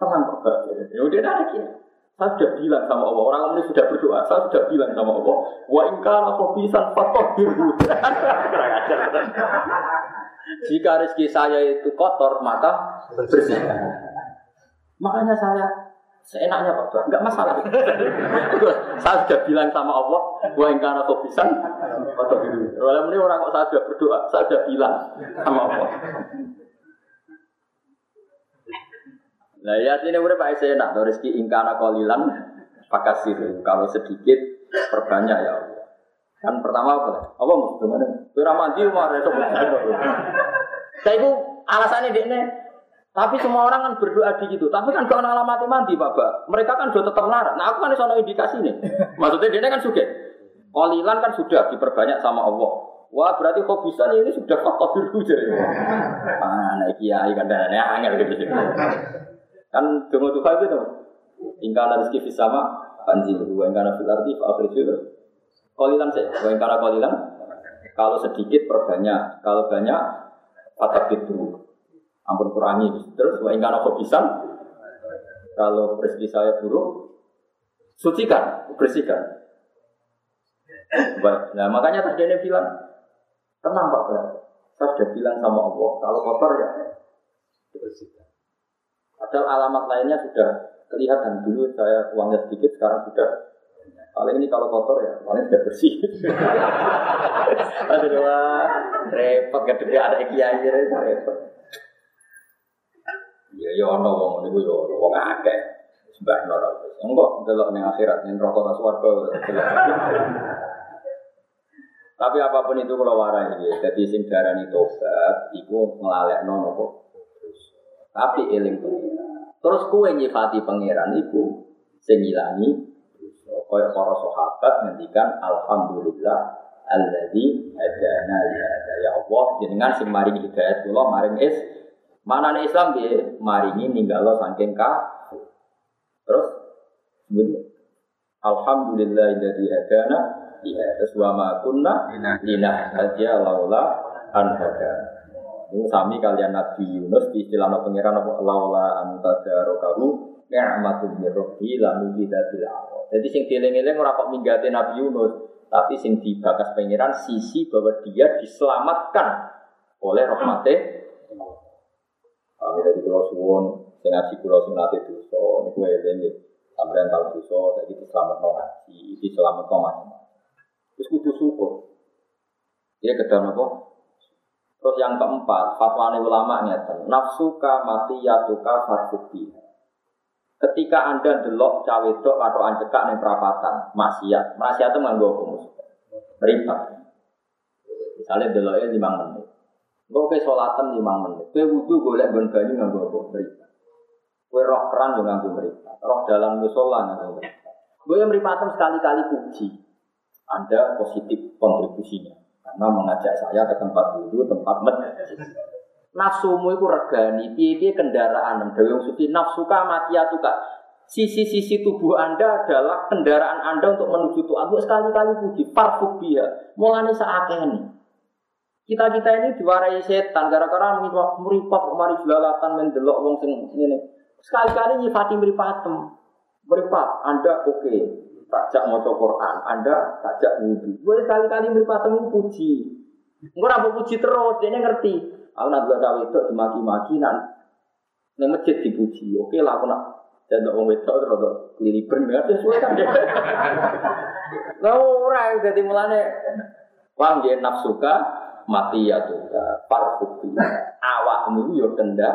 Tenang kok Ya udah ada ya. Saya sudah bilang sama Allah, orang ini sudah berdoa, saya sudah bilang sama Allah, wa ingkana bisa fatoh biru. Jika rezeki saya itu kotor, maka bersihkan. Makanya saya seenaknya Pak enggak masalah. saya sudah bilang sama Allah, wa ingkana bisa fatoh biru. Kalau ini orang kok saya sudah berdoa, saya sudah bilang sama Allah. Nah ya sini udah Pak nak rezeki ingkana kolilan pakasir. Kalau sedikit perbanyak ya Allah. Kan pertama apa? Mesti mana? Kira mandi resok Saya itu alasannya dia tapi semua orang kan berdoa di gitu. Tapi kan kalau alamati mandi, Bapak. Mereka kan sudah tetap larang. Nah, aku kan soal indikasi nih. Maksudnya dia kan sudah. Kolilan kan sudah diperbanyak sama Allah. Wah berarti kok bisa ini sudah faktor biru jadi. Mana kiai kan dan angel gitu. Kan tunggu tuh gitu. Tinggal rezeki sama panjil dua yang karena arti akhir itu kolilan yang karena kolilan kalau sedikit perbanyak. Kalau banyak fatak itu ampun kurangi. Terus yang karena bisa. Kalau rezeki saya buruk sucikan bersihkan. Nah makanya tadi dia bilang tenang Pak Saya sudah bilang sama Allah kalau kotor ya bersihkan. Padahal alamat lainnya sudah kelihatan. Dulu saya uangnya sedikit sekarang sudah paling ini kalau kotor ya paling sudah bersih. Aduh wah repot gak ada kiai repot. Ya ya ono wong niku yo ya wong akeh. Sembah nora. Enggak delok ning akhirat ning neraka ta swarga. Tapi apa pun itu kalau warai ya, jadi sing darani tobat, iku ngelalekno nopo. Tapi eling pengiran. Terus kue nyifati pangeran iku sing ngilangi kaya para sahabat ngendikan alhamdulillah alladzi hadana li ya Allah jenengan sing maring hidayat kula maring is Mana nih Islam dia maringi ninggalo saking kafir. Terus Alhamdulillah dari hadana ya terus wa ma kunna lina hadia laula an hadana. Ini sami kalian Nabi Yunus di istilah pangeran apa? Laula anta ni'matun min rabbi la nubidatil Jadi sing dieling-eling ora kok minggate Nabi Yunus, tapi sing dibakas pangeran sisi bahwa dia diselamatkan oleh rahmatnya kami dari pulau suwon, sing ngaji pulau sing nate dosa, ini gue eling sampean tahu dosa, saya gitu selamat ngaji, ini selamat Terus kudu syukur. Dia kedua apa? Terus yang keempat, fatwa ulama nyata, nafsuka mati yatuka farfuki. Ketika anda delok cawe dok atau anjekak nih perapatan, maksiat, maksiat itu nganggo hukum, meripat. Misalnya deloknya lima menit, Gue ke sholatan lima menit. Gue wudhu golek gon banyu nganggo apa? Meripat. Gue roh keran juga nganggo meripat. Roh dalam musola nganggo. Gue yang meripatem sekali-kali puji. Anda positif kontribusinya. Karena mengajak saya ke tempat wudhu, tempat masjid. Nafsumu itu regani, piye kendaraan. Yang suci nafsuka mati kak. Sisi-sisi tubuh Anda adalah kendaraan Anda untuk menuju Tuhan. Gue sekali-kali puji, parfubia. Mulanya seakeh nih. Kita-kita ini diwarai setan gara-gara meripat mari jelalatan mendelok wong sing ini. Sekali-kali nyifati meripatem. Meripat, Anda oke. Okay. Takjak mau Quran, Anda takjak wudhu. Gue sekali-kali meripatem puji. Gue nak puji terus, dia ngerti. Aku nak dua cawe itu dimaki-maki, nak Neng masjid dipuji. Oke lah aku nak jadi orang wedok terus ada kelilipan ya sesuai kan. Lah ora jadi mulane wah dia nafsuka mati ya juga parfuki awakmu yo kenda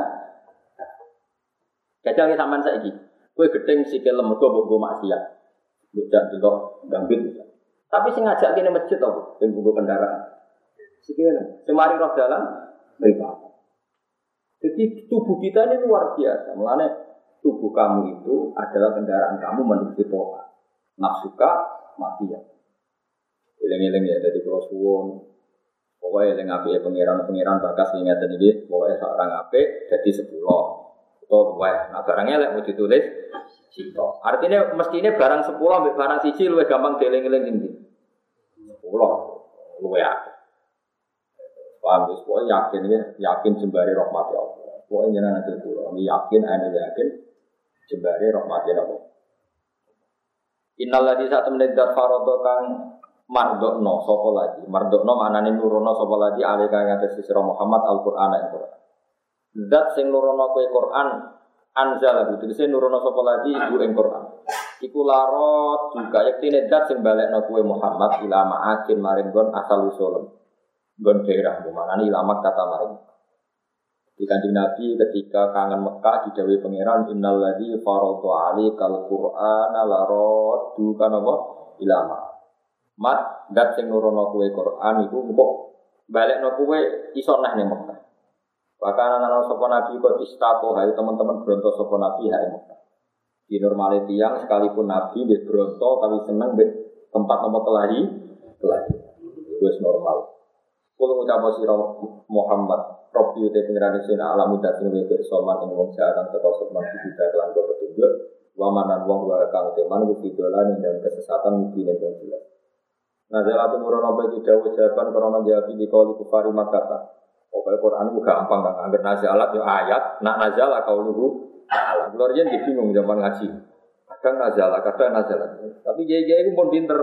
Kacau sampean saiki kowe gedeng sikil lemego mbok go maksiat. Bocah delok gambit. Tapi sing ngajak kene masjid apa? Sing buku kendaraan. Sikil semari roh dalan mripat jadi tubuh kita ini luar biasa mengenai tubuh kamu itu adalah kendaraan kamu menuju Tuhan nafsuka mati ya Eleng-eleng ya dari kalau Pokoknya yang ngapi pengiran-pengiran bakas ingat ini, pokoknya seorang ngapi jadi sepuluh atau dua. Nah barangnya lek mau ditulis sito. Artinya mestinya barang sepuluh barang siji lebih gampang dieling-eling ini. Sepuluh, luwe ya. Paham ya? Pokoknya yakin ya, yakin jembari rahmati Allah. Pokoknya jangan nanti pulau. Yakin, anda yakin jembari rahmati Allah. Innalladzi saat menedar farodo kang mardokno sapa lagi mardokno maknane nurono sapa lagi alika ngates sira Muhammad Al-Qur'an ing Qur'an Zat sing nurono kowe Qur'an anzal itu tegese nurono sapa lagi iku ing Qur'an iku larot juga yektine zat sing kowe Muhammad ila ma'akin maring gon asal usul gon daerah manane ilama kata maring di kanjeng Nabi ketika kangen Mekah didawi pangeran innal ladzi faradu alikal qur'ana larot kan apa ilama Mat dat sing nurono kue Quran iku kok balekno kue iso neh ning Mekah. Bahkan anak sapa nabi kok istako hai teman-teman bronto sapa nabi hai Mekah. Di normal tiang sekalipun nabi di bronto tapi seneng di tempat nomor kelahi kelahi. Itu normal. Kulo ngucap sira Muhammad Rabbi uti pengiran sing alam udat sing wis pirsaman ing wong jahat teko sukman kita kelan petunjuk wa manan wong wa kang teman ku fidolan ing dalam kesesatan mungkin yang jelas. Nah, jalan tumurun apa iki dawuh jawaban karena jawab di kali kufari makata. Pokoknya Quran itu gampang kan, agar nazalat ya ayat, nak nazala kau ta'ala. Keluar di bingung zaman ngaji. Kadang nazala, kadang nazala. Tapi kiai itu pun pinter,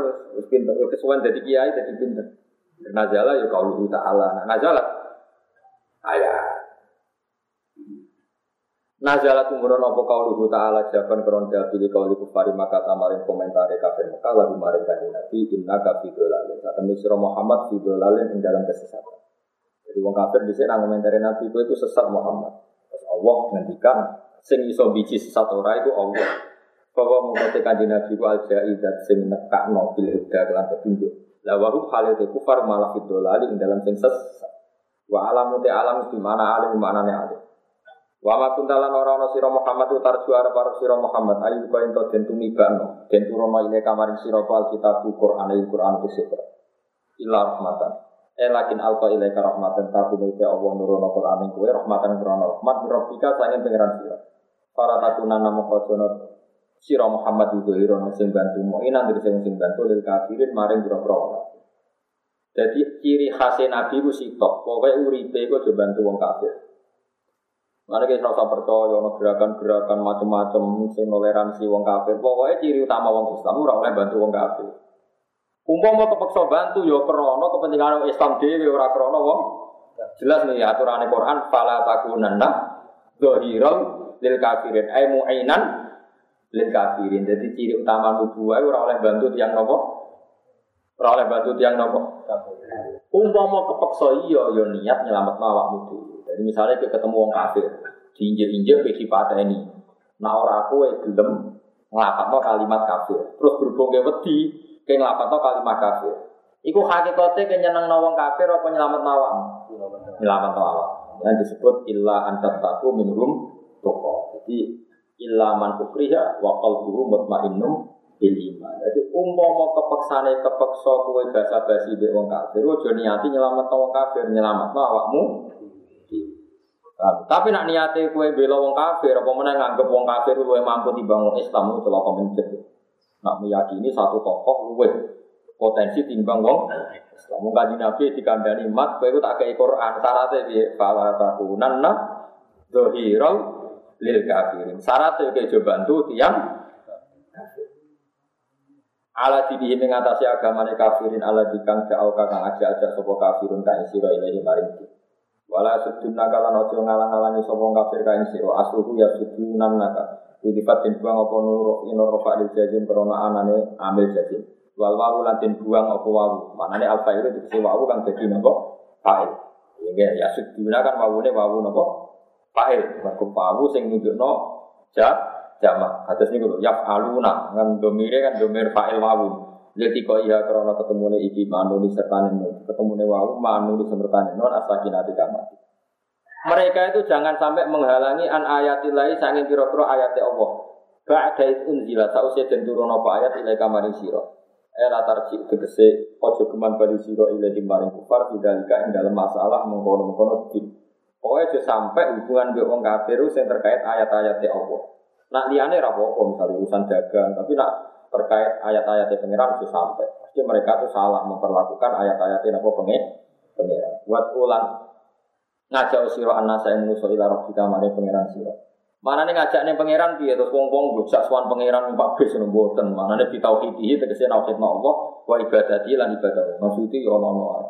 pinter. Kesuwan jadi kiai jadi pinter. Nazala ya kau luhu ta'ala. Nah, nazala. Ayat. Nazala tumurun apa kauluhu ta'ala jaban kron jabili kauli kufari maka tamarin komentari kafir Mekah lagu maring kanjeng Nabi inna ka fidolalin saat ini Muhammad fidolalin ing dalam kesesatan. Jadi wong kafir di sini komentari Nabi itu itu sesat Muhammad. Terus Allah ngendikan sing iso biji sesat ora itu Allah. Bahwa mengerti kanjeng Nabi ku al jaidat sing nekakno bil huda kelan la wa hal itu kufar malah fidolalin ing dalam sing sesat wa alamu te alam di mana alim mana ne alim Wa ma kuntalan ora ana sira Muhammad utar juara para sira Muhammad ayu kaya ento den tumibano den turono ile kamaring sira Alkitab Quran il Quran kesepra. Ila rahmatan. Eh lakin alqa ile rahmatan tapi nek Allah nurono Quran ing kowe rahmatan krono rahmat rabbika sangen pangeran sira. Para takunan namo kojono sira Muhammad itu irono sing bantu mo inan dari sing sing bantu lil kafirin maring boro-boro. Jadi ciri khas Nabi ku sitok, pokoknya uripe ku aja bantu wong kafir. Mana kita rasa percaya, ono gerakan-gerakan macam-macam, sing toleransi wong kafir. Pokoknya ciri utama wong Islam ora oleh bantu wong kafir. mau kepeksa bantu ya krana kepentingan Islam dhewe ora krana wong. Jelas nih aturan Quran fala takunanna zahiran lil kafirin ay mu'inan lil kafirin. Jadi ciri utama nubuwah ora oleh bantu tiang nopo? Ora oleh bantu tiang nopo? mau kepeksa iya ya niat nyelametno awakmu dhewe. Jadi misalnya kita ketemu orang kafir, diinjek-injek ke ini. Nah orang aku yang gelem ngelapatno kalimat kafir. Terus berhubung ke wedi, ke ngelapatno kalimat kafir. Iku hakikatnya ke nyeneng nawang kafir apa nyelamat nawang? Nyelamat nawang. Yang disebut illa antat taku minhum toko. Jadi illa man ukriha wa qalbuhu mutmainnum bil iman. Jadi umpama kepeksane kepeksa kowe basa-basi mbek wong kafir, aja niati nyelamat wong kafir, nyelamat awakmu tapi nak niate kue bela wong kafir, apa mana nganggep wong kafir luwe mampu dibangun Islam itu celaka mencet. Nak meyakini satu tokoh luwe potensi timbang wong Islam. Mung kanjeng Nabi dikandani mat kowe tak kei Quran syaratnya piye? Fala takunanna dzahirul lil kafirin. Syaratnya kowe coba bantu tiang ala dibihi mengatasi agamane kafirin ala dikang jauh kakang aja aja sopo kafirun ka isiro ilahi maring Wala sudun nakalan ojo ngalang-alangi sopong kafir kain siro asluhu ya sudunan naka. Udifat den buang opo nuro ino rofa di jazim korona anane ambil jazim. Wal wawu lantin buang opo wawu. Manane alfa itu dikisi wawu kan jadi nopo fa'il. Ya ya suduna kan wawune wawu nopo fa'il. Mergo wawu sing nunjukno ja jamak. Kados niku lho aluna kan domire kan domir fa'il wawu. Leti kok iya karena ketemu nih iki manu di serta ketemu nih wau manu di serta non asakin hati kamati. Mereka itu jangan sampai menghalangi an ayatillahi sanging pira-pira ayat Allah. Ba'da unzila sausia den turun apa ayat ilai kamarin siro. Era tarji tegese ojo geman bali siro ilai maring kufar bidalika ing dalam masalah mengkono-mengkono din. Pokoknya aja sampai hubungan dengan orang kafir yang terkait ayat-ayat Allah. Nak liane rapopo misalnya urusan dagang, tapi nak terkait ayat-ayat pengiran itu sampai. Pasti mereka itu salah memperlakukan ayat-ayat apa pengen pengiran. Buat ulang ngajak siro anak saya menuso ila rabbika mari pengiran. Mana nih ngajak nih pangeran dia terus wong wong bocah suan pangeran mbak bis nemboten. Mana nih bitauhidi tegese nauhid Allah wa ibadati lan ibadah. Maksudnya ya ono ono.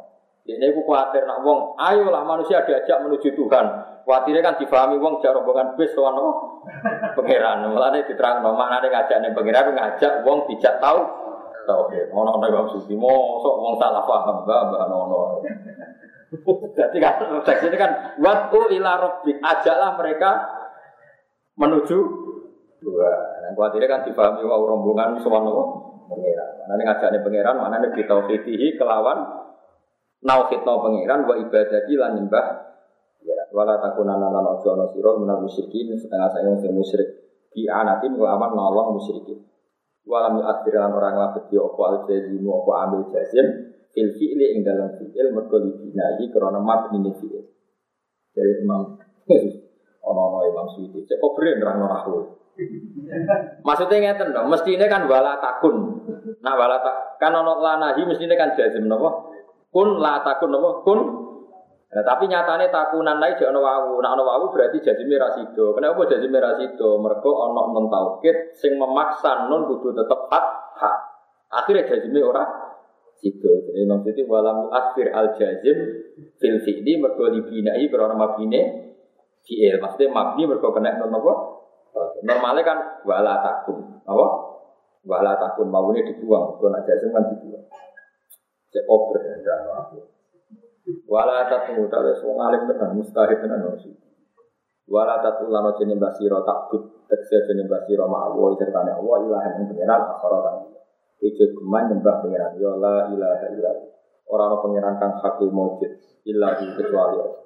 Ini aku khawatir nak wong, ayolah manusia diajak menuju Tuhan. Khawatirnya kan difahami wong jauh rombongan bis soal no pangeran. Malah ini diterang no mana ada ngajak nih pangeran ngajak wong tidak tahu tauhid. Ono ono bang suci mo sok wong salah paham bah bah ono. Jadi kan teks ini kan waktu ila robbik ajaklah mereka menuju dua. Nah, khawatirnya kan difahami wong rombongan soal no pangeran. Mana ini ngajak nih pangeran, mana ini bitauhidihi kelawan nauhidno pangeran wa ibadati lan nyembah Ya, wala takunana lan ojo ana sira minal musyrikin setengah saya sing musyrik di anatin wa aman nolong musyrikin. Walam yu'athir lan orang labet ya apa al apa ambil jazim fil fi'li ing dalam fi'il mergo dibinai krana mabni ni fi'il. Dari Imam ono-ono Imam Suyuti. Cek kok beri nerang aku. Maksudnya ngeten dong, mestinya kan wala takun. Nah wala tak kan ono lanahi mestinya kan jazim napa? Kun la takun napa? Kun Nah, tapi nyatanya takunan lagi jangan wawu. Nah, ono wawu berarti jazime rasido. Kenapa jazime rasido? Mereka ono non taukid sing memaksa non kudu tetep hak hak. Akhirnya jazime ora sido. Jadi maksudnya walam akhir al jazim fil fi'li mergo dibinai karena mabine fi'il. Maksudnya mabni mergo kena non apa? Normalnya kan wala takun. Apa? Wala takun mawune dibuang. Kalau nak jazim kan dibuang. Cek oper dan aku. Wala tatu tak ada wong alim tenan mustahil tenan nasi. Wala tatu lano jenis basiro takut tekse jenis basiro ma'awo serta Allah ilahan yang pengiran akhara kan. Ijo geman nyembah pengiran ya la ilaha illa Orang pengiran kang hakul mawjud illa kecuali Allah.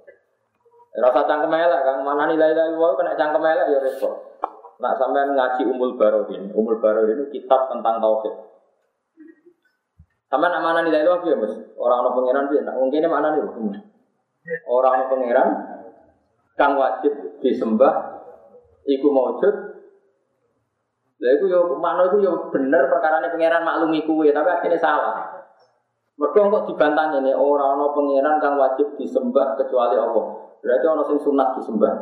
Rasa cangkem elek kang mana nilai ilaha illallah kena cangkem elek ya repot. Nak sampean ngaji Umul Barodin, Umul Barodin itu kitab tentang tauhid. Sama nak mana nilai lu ya mas? Orang orang pangeran dia, nak mungkin mana nih? Orang orang pangeran kang wajib disembah, iku maujud. Lah iku yo mana iku yo bener perkara ini pangeran maklumi kuwe, tapi akhirnya salah. Mereka kok dibantah ini orang orang pangeran kang wajib disembah kecuali Allah. Berarti orang sing sunat disembah.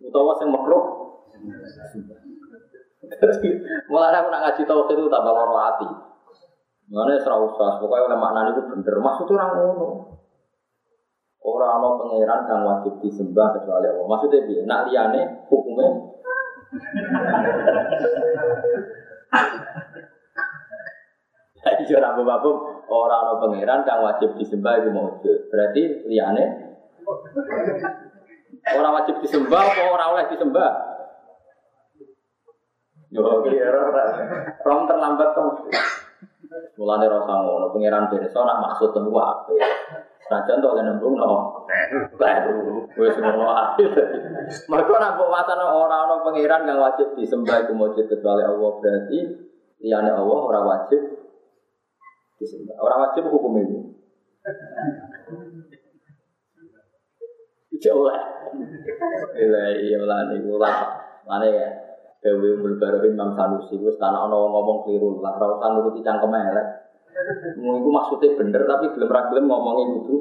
Utawa sing makruh. Mulai aku nak ngaji tauhid itu tambah loro hati. Mana serau usah, pokoknya oleh makna itu bener. Maksudnya orang ngono. Orang Allah pangeran yang wajib disembah kecuali Allah. Maksudnya dia, nak liane hukumnya. Jadi orang bapak orang Allah pangeran yang wajib disembah itu wujud. Berarti liane orang wajib disembah orang oleh disembah? Yo, kira rom terlambat tuh. Mulane rasa ngono, pangeran pirsa nak maksud temu apa? Rajan tuh kan nembung no, baru semua akhir. Mereka nak buat orang orang pangeran yang wajib disembah itu wajib kecuali Allah berarti liane Allah orang wajib disembah. Orang wajib hukum ini. Jauh lah. Iya, iya, iya, Mana ya? Dewi Barohin Imam Sanusi wis tanah ono ngomong keliru lah ora usah nuruti cangkem elek. Mu iku maksudnya bener tapi gelem ra gelem ngomongin itu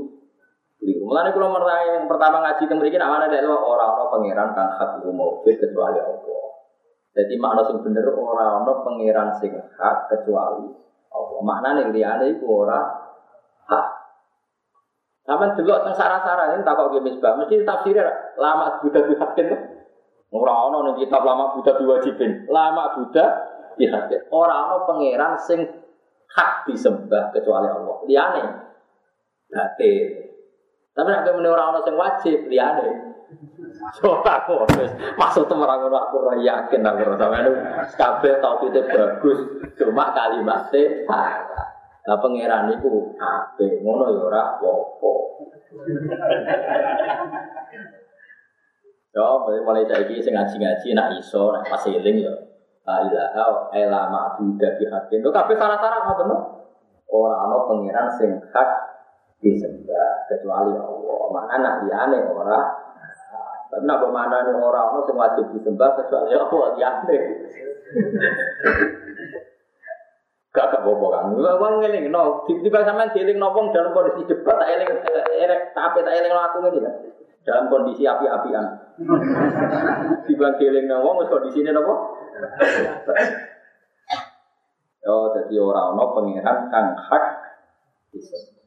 keliru. Mulane kula meraya yang pertama ngaji teng mriki nak ana dek ora ono pangeran kang hak maujud kecuali Allah. Jadi makna sing bener ora ono pangeran sing hak kecuali Allah. Maknane liyane iku ora hak. Sampai delok teng sarah-sarah ini takok ge misbah, mesti tafsirnya lama dihakin. Ora ana ning kitab lama Buddha diwajibin. Lama Buddha dihadir. Ora ana pangeran sing hak disembah kecuali Allah. Liyane batil. Tapi nek meneh ora ana sing wajib liyane. Coba aku maksud ngono aku ora yakin aku ora sampeyan kabeh tauhide bagus cuma kalimatnya salah. Lah pangeran iku apik ngono ya ora. Ya, mulai saiki sing ngaji-ngaji nak iso, nak pas eling ya. La ilaha illa ma'budu bihaqqin. Lho kabeh salah-salah ngoten lho. Ora ana pangeran sing hak disembah kecuali Allah. Mana nak liyane ora. Tapi nak mana nih orang ono sing wajib disembah kecuali Allah liyane. Gak gak bobo kan. Wong ngeling no, tiba-tiba sampean dieling no dalam kondisi debat tak eling elek tapi tak eling aku ngene kan. Dalam kondisi api-apian. Dibang keling nang wong wis sini napa? Oh, jadi orang no pangeran kang hak disembah.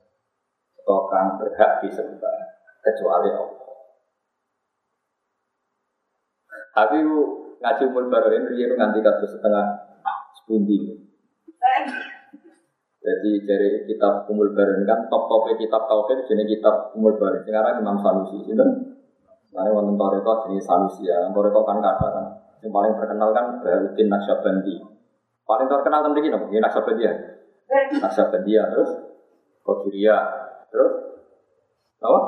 Atau kang berhak disembah kecuali Allah. Tapi ngaji umur baru ini dia nganti kasus setengah sepundi. Jadi dari kitab umur baru ini kan top topnya kitab tauhid jadi kitab umur baru. Sekarang Imam Sanusi itu Mana wonten jenis Sanusi ya, toreko kan kata kan. Yang paling terkenal kan Baharudin Naksabandi. Paling terkenal kan begini, mungkin Naksabandi ya. Naksabandi ya, terus Kodiria, terus apa?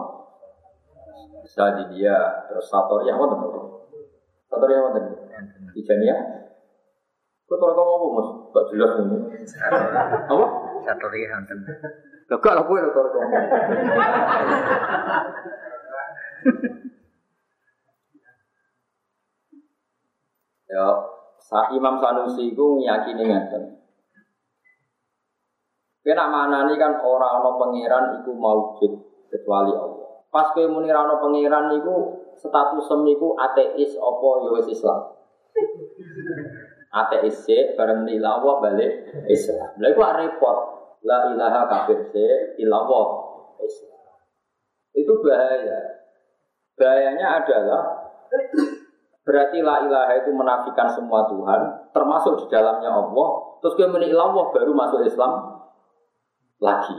Sadidia, terus Satoria, apa tuh? Satoria apa tadi? Tijania? Kau toreko mau mas? Gak jelas ini. Apa? Satu rihan ten. Lho gak lho kowe lho Ya, Sa Imam Sanusi iku ngiyakini ngeten. Kena maknani kan ora ana pangeran iku maujud kecuali Allah. Pas kowe muni ora ana pangeran niku status niku ateis apa ya wis Islam. Ateis sih bareng Allah balik Islam. Lha iku repot. La ilaha kafir sih ilallah Islam. Itu bahaya. Bahayanya adalah berarti la ilaha itu menafikan semua Tuhan, termasuk di dalamnya Allah. Terus kemudian Allah baru masuk Islam lagi.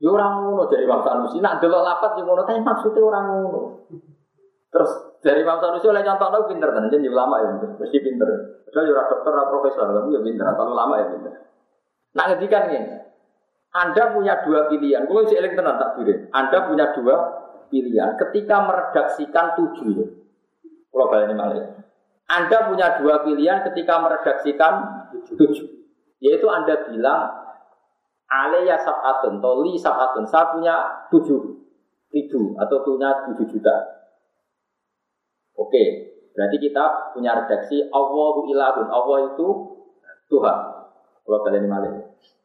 Ya orang ngono dari Imam Sanusi, nak delok lapat yang ngono, tapi maksudnya orang ngono. Terus dari Imam Sanusi oleh contoh lo pinter kan, jadi ulama ya, mesti pinter. Padahal ya dokter, ora profesor, tapi ya pinter, asal ulama ya pinter. Nah ngedikan ini, Anda punya dua pilihan, kalau si eling tak pilih. Anda punya dua pilihan ketika meredaksikan tujuh. Kalau ini malah. Anda punya dua pilihan ketika meredaksikan tujuh. Yaitu Anda bilang Alaya sab'atun, atau li sab'atun. Saya punya tujuh ribu atau punya tujuh juta. Oke, berarti kita punya redaksi Allahu ilahun. Allah itu Tuhan. Kalau kalian malah.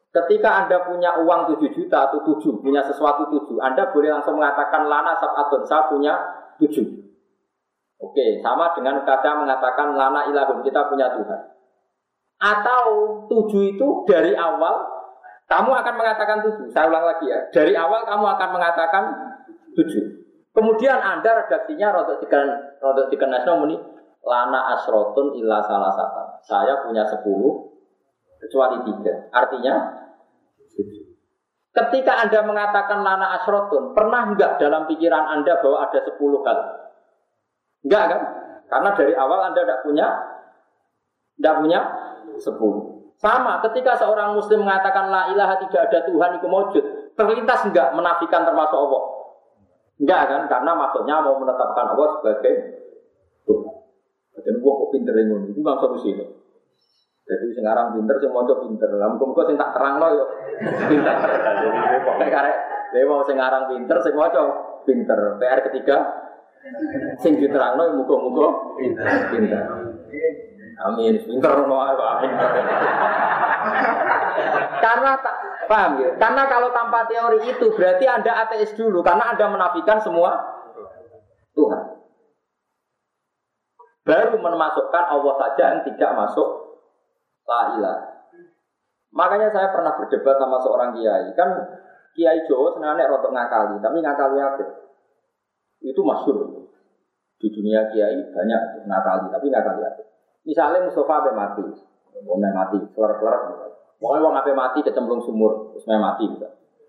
Ketika Anda punya uang 7 juta atau 7, punya sesuatu 7, Anda boleh langsung mengatakan lana sab'atun, saya punya 7. Oke, sama dengan kata mengatakan lana ilahun, kita punya Tuhan. Atau 7 itu dari awal, kamu akan mengatakan 7. Saya ulang lagi ya, dari awal kamu akan mengatakan 7. Kemudian Anda redaksinya rodok diken rodok ini lana asrotun illa salah satu. Saya punya 10 kecuali tiga. Artinya Ketika Anda mengatakan lana asrotun, pernah enggak dalam pikiran Anda bahwa ada sepuluh kali? Enggak kan? Karena dari awal Anda tidak punya tidak punya sepuluh. Sama, ketika seorang muslim mengatakan la ilaha tidak ada Tuhan itu mewujud, terlintas enggak menafikan termasuk Allah? Enggak kan? Karena maksudnya mau menetapkan Allah sebagai Tuhan. Jadi gua kok pinter ini, itu bang solusi itu. Jadi sekarang pinter, semua coba pinter. Lah muga sing tak terang lo yo pinter. Jadi pokoke karek dhewe mau sing aran pinter, sing maca pinter. PR ketiga sing diterangno muga-muga pinter. Amin, pinter no amin. Karena tak paham ya? Karena kalau tanpa teori itu berarti Anda ateis dulu karena Anda menafikan semua Tuhan. Baru memasukkan Allah saja yang tidak masuk La ilah. Makanya saya pernah berdebat sama seorang kiai. Kan kiai Jawa sebenarnya rotok ngakali, tapi ngakali apa? Itu masyur. Di dunia kiai banyak ngakali, tapi ngakali apa? Misalnya Mustafa abe mati, mau mati, kelar-kelar. Pokoknya mau abe mati kecemplung sumur, terus mati gitu.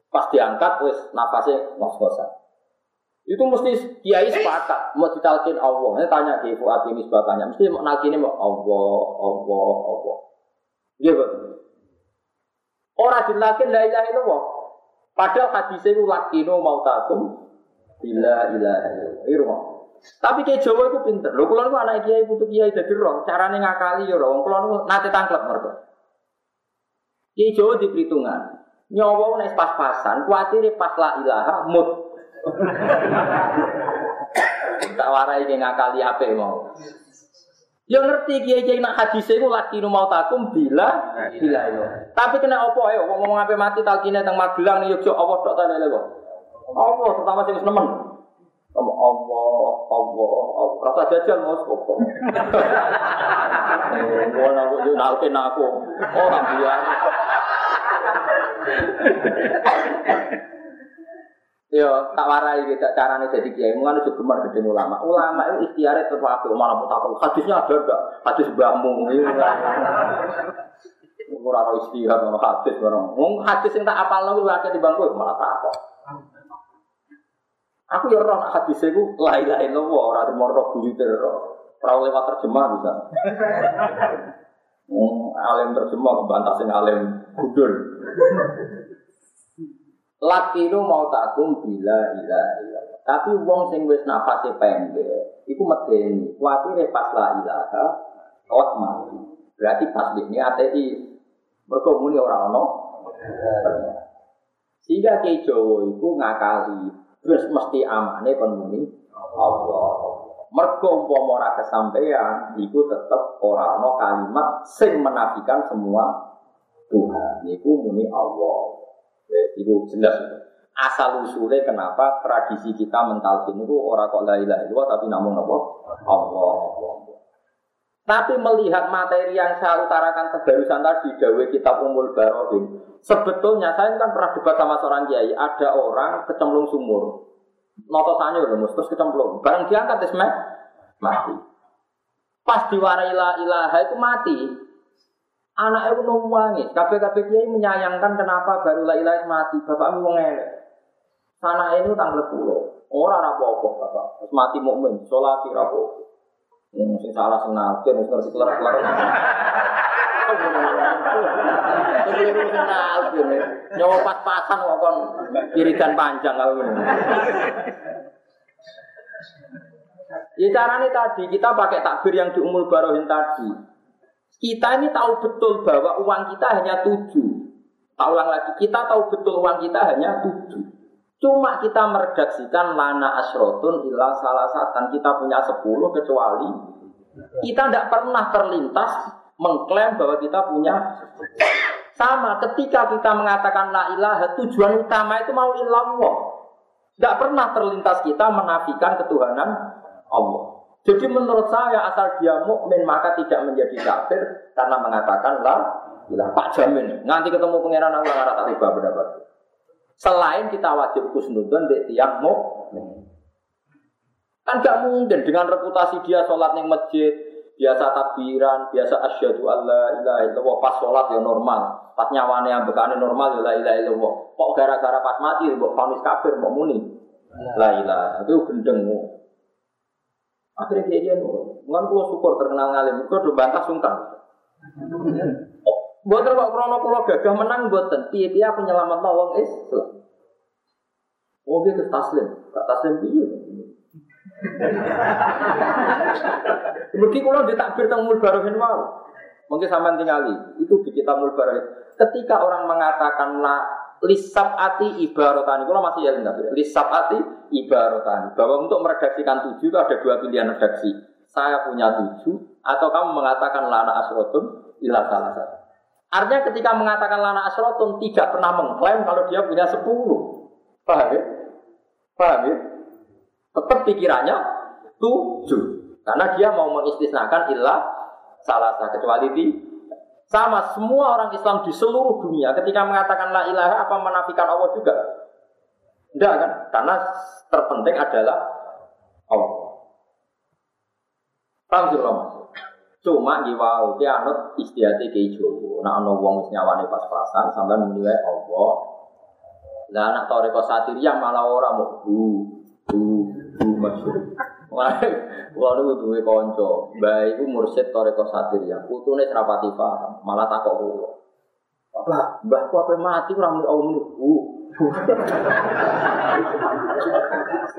Pas diangkat, wes nafasnya ngos-ngosan. Itu mesti kiai sepakat mau ditalkin Allah. Ini tanya di Fuad ini tanya, mesti mau nalkinnya mau Allah, Allah, Allah. Iya betul. Orang dilakin la ilaha illallah. Padahal hadis itu lakino mau takum bila ilaha illallah. Tapi kayak Jawa itu pinter. Lho kula niku anak kiai putu kiai dadi roh, carane ngakali ya roh. Kula niku nate tangklep mergo. Kiai Jawa di perhitungan. Nyawa nek pas-pasan, kuatire pas la ilaha mut. tak warai ngakali apa mau. Ya ngerti kiai kiai nak hadis itu laki nu mau takum bila bila itu. Tapi kena opo ayo ngomong ngapain mati talkine teng Magelang nih yuk Allah tok tane lho. Allah terutama sing nemen. Kamu Allah, Allah, Allah. Rasa jajal mau opo. Gua nak yo nak aku. Orang biar. Yo, tak warai kita carane jadi kiai. Mulane juga gemar gede ulama. Ulama itu ikhtiare tetep apik malah mutakal. Hadisnya ada enggak? Hadis mbahmu. Ora ora istihad ono hadis bareng. Wong hadis sing tak apalno kuwi akeh di bangku malah takok. Aku yo ora hadis iku la ilaha illallah ora temoro buyute ora. Ora lewat terjemah bisa. Wong alim terjemah bantah sing alim gudul. Laki lu mau takum bila ila ila. Tapi wong sing wis nafase pendek, iku medeni. Kuatire pas la ilaha, kawat mati. Berarti pas ini ATI. Mergo muni ora ono Sehingga Ki Jawa itu ngakali, terus mesti amane kon muni Allah. Mergo umpama ora kesampaian, iku tetep ora ana kalimat sing menafikan semua Tuhan. Iku muni Allah. Wes iku jelas. Asal usulnya kenapa tradisi kita mentalkin itu orang kok la ilaha illallah tapi namun apa? Allah. Allah. Tapi melihat materi yang saya utarakan kebarusan tadi, Dawe Kitab Umul Barohin, sebetulnya saya kan pernah debat sama seorang kiai, ada orang kecemplung sumur, noto sanyo loh, terus kecemplung, barang diangkat ismet mati. Pas diwarai la ilaha itu mati, anak itu nangis, kabeh-kabeh kiai menyayangkan kenapa baru la ilaha mati, bapakmu wong elek. Sana ini tanggal pulau, orang rapopo bapak, terus mati mukmin, sholat rapopo. Hmm, sing salah sing nafsir, wis ngerti kelar-kelar. Keliru sing. Nyawa pas-pasan kok kon wiridan panjang kalau ini. Ya caranya tadi kita pakai takbir yang di umul barohin tadi. Kita ini tahu betul bahwa uang kita hanya tujuh. Ulang lagi, kita tahu betul uang kita hanya tujuh. Cuma kita meredaksikan lana asrotun illa salah satan. Kita punya sepuluh kecuali kita tidak pernah terlintas mengklaim bahwa kita punya sama ketika kita mengatakan la ilaha tujuan utama itu mau illallah. Tidak pernah terlintas kita menafikan ketuhanan Allah. Jadi menurut saya asal dia mukmin maka tidak menjadi kafir karena mengatakan la ilaha Pak jamin. Nanti ketemu pangeran Allah ngarah tak riba pendapat. Selain kita wajib kusnudun di tiang mukmin. Kan gak mungkin dengan reputasi dia sholat yang masjid, biasa takbiran, biasa asyhadu alla ilaha illallah pas sholat ya normal, pas nyawane yang bekane normal ya la ilaha illallah. Kok gara-gara pas mati mbok vonis kafir mbok muni. La ilaha itu gendeng. Akhirnya dia dia nurut. Ngan kulo syukur terkenal ngalim, kulo do bantah sungkan. Buat kok krono kulo gagah menang buatan. Piye-piye aku nyelamat wong Islam. Oh dia ke taslim, gak taslim piye. Mungkin kalau ditakbir tentang mulbarohin mau. Mungkin sampai tinggali. Itu di kita mulbarohin. Ketika orang mengatakan la lisab ati ibarotani. Kalau masih ya enggak. Lisab ati ibarotani. Bahwa untuk meredaksikan tujuh itu ada dua pilihan redaksi. Saya punya tujuh. Atau kamu mengatakan lana asrotun ilah salah satu. Artinya ketika mengatakan lana asrotun tidak pernah mengklaim kalau dia punya sepuluh. Paham ya? Paham ya? Tetap pikirannya tujuh. Karena dia mau mengistisnakan ilah salah satu kecuali di sama semua orang Islam di seluruh dunia ketika mengatakan la ilaha apa menafikan Allah juga? Tidak kan? Karena terpenting adalah Allah. Paham sih? Cuma di wow, dia anut istihati ke Jowo. Nah, ono wong nyawane pas-pasan sampai menilai Allah. Lah anak toreko yang malah orang mau bu bu bu masyhur. Wah, niku duwe kanca, mbah iku mursyid toreko ya. Putune serapati paham, malah takok kula. Pak, mbahku apa mati ora muni Allah muni. Uh.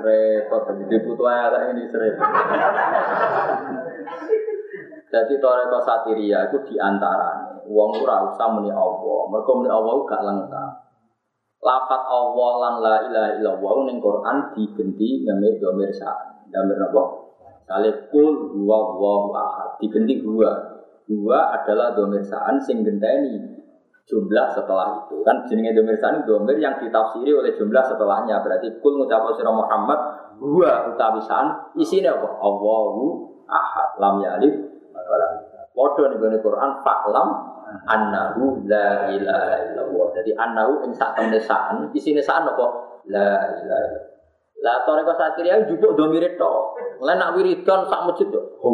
Repot di putu ayat ini repot. Jadi toreko satiria itu di antara uang ora usah muni Allah. Mereka muni Allah gak lengkap. Lafat Allah lan la ilaha illallah ning Quran digenti ngene domir sa. Domir napa? Salih kul huwa Allahu ahad. Digenti dua. Dua adalah domir saan sing genteni jumlah setelah itu. Kan jenenge domir saan domir yang ditafsiri oleh jumlah setelahnya. Berarti kul ngucap sira Muhammad dua utawi saan isine apa? Allahu ahad. Lam yalid walam. Padha ning Quran fa'lam annahu la ilaha illallah. Jadi annahu ing sak temne saan, isine saan apa? La ilaha illallah. Lah toreko sakiriya jupuk do mirip to. Lah nak wiridan sak masjid to. Hu.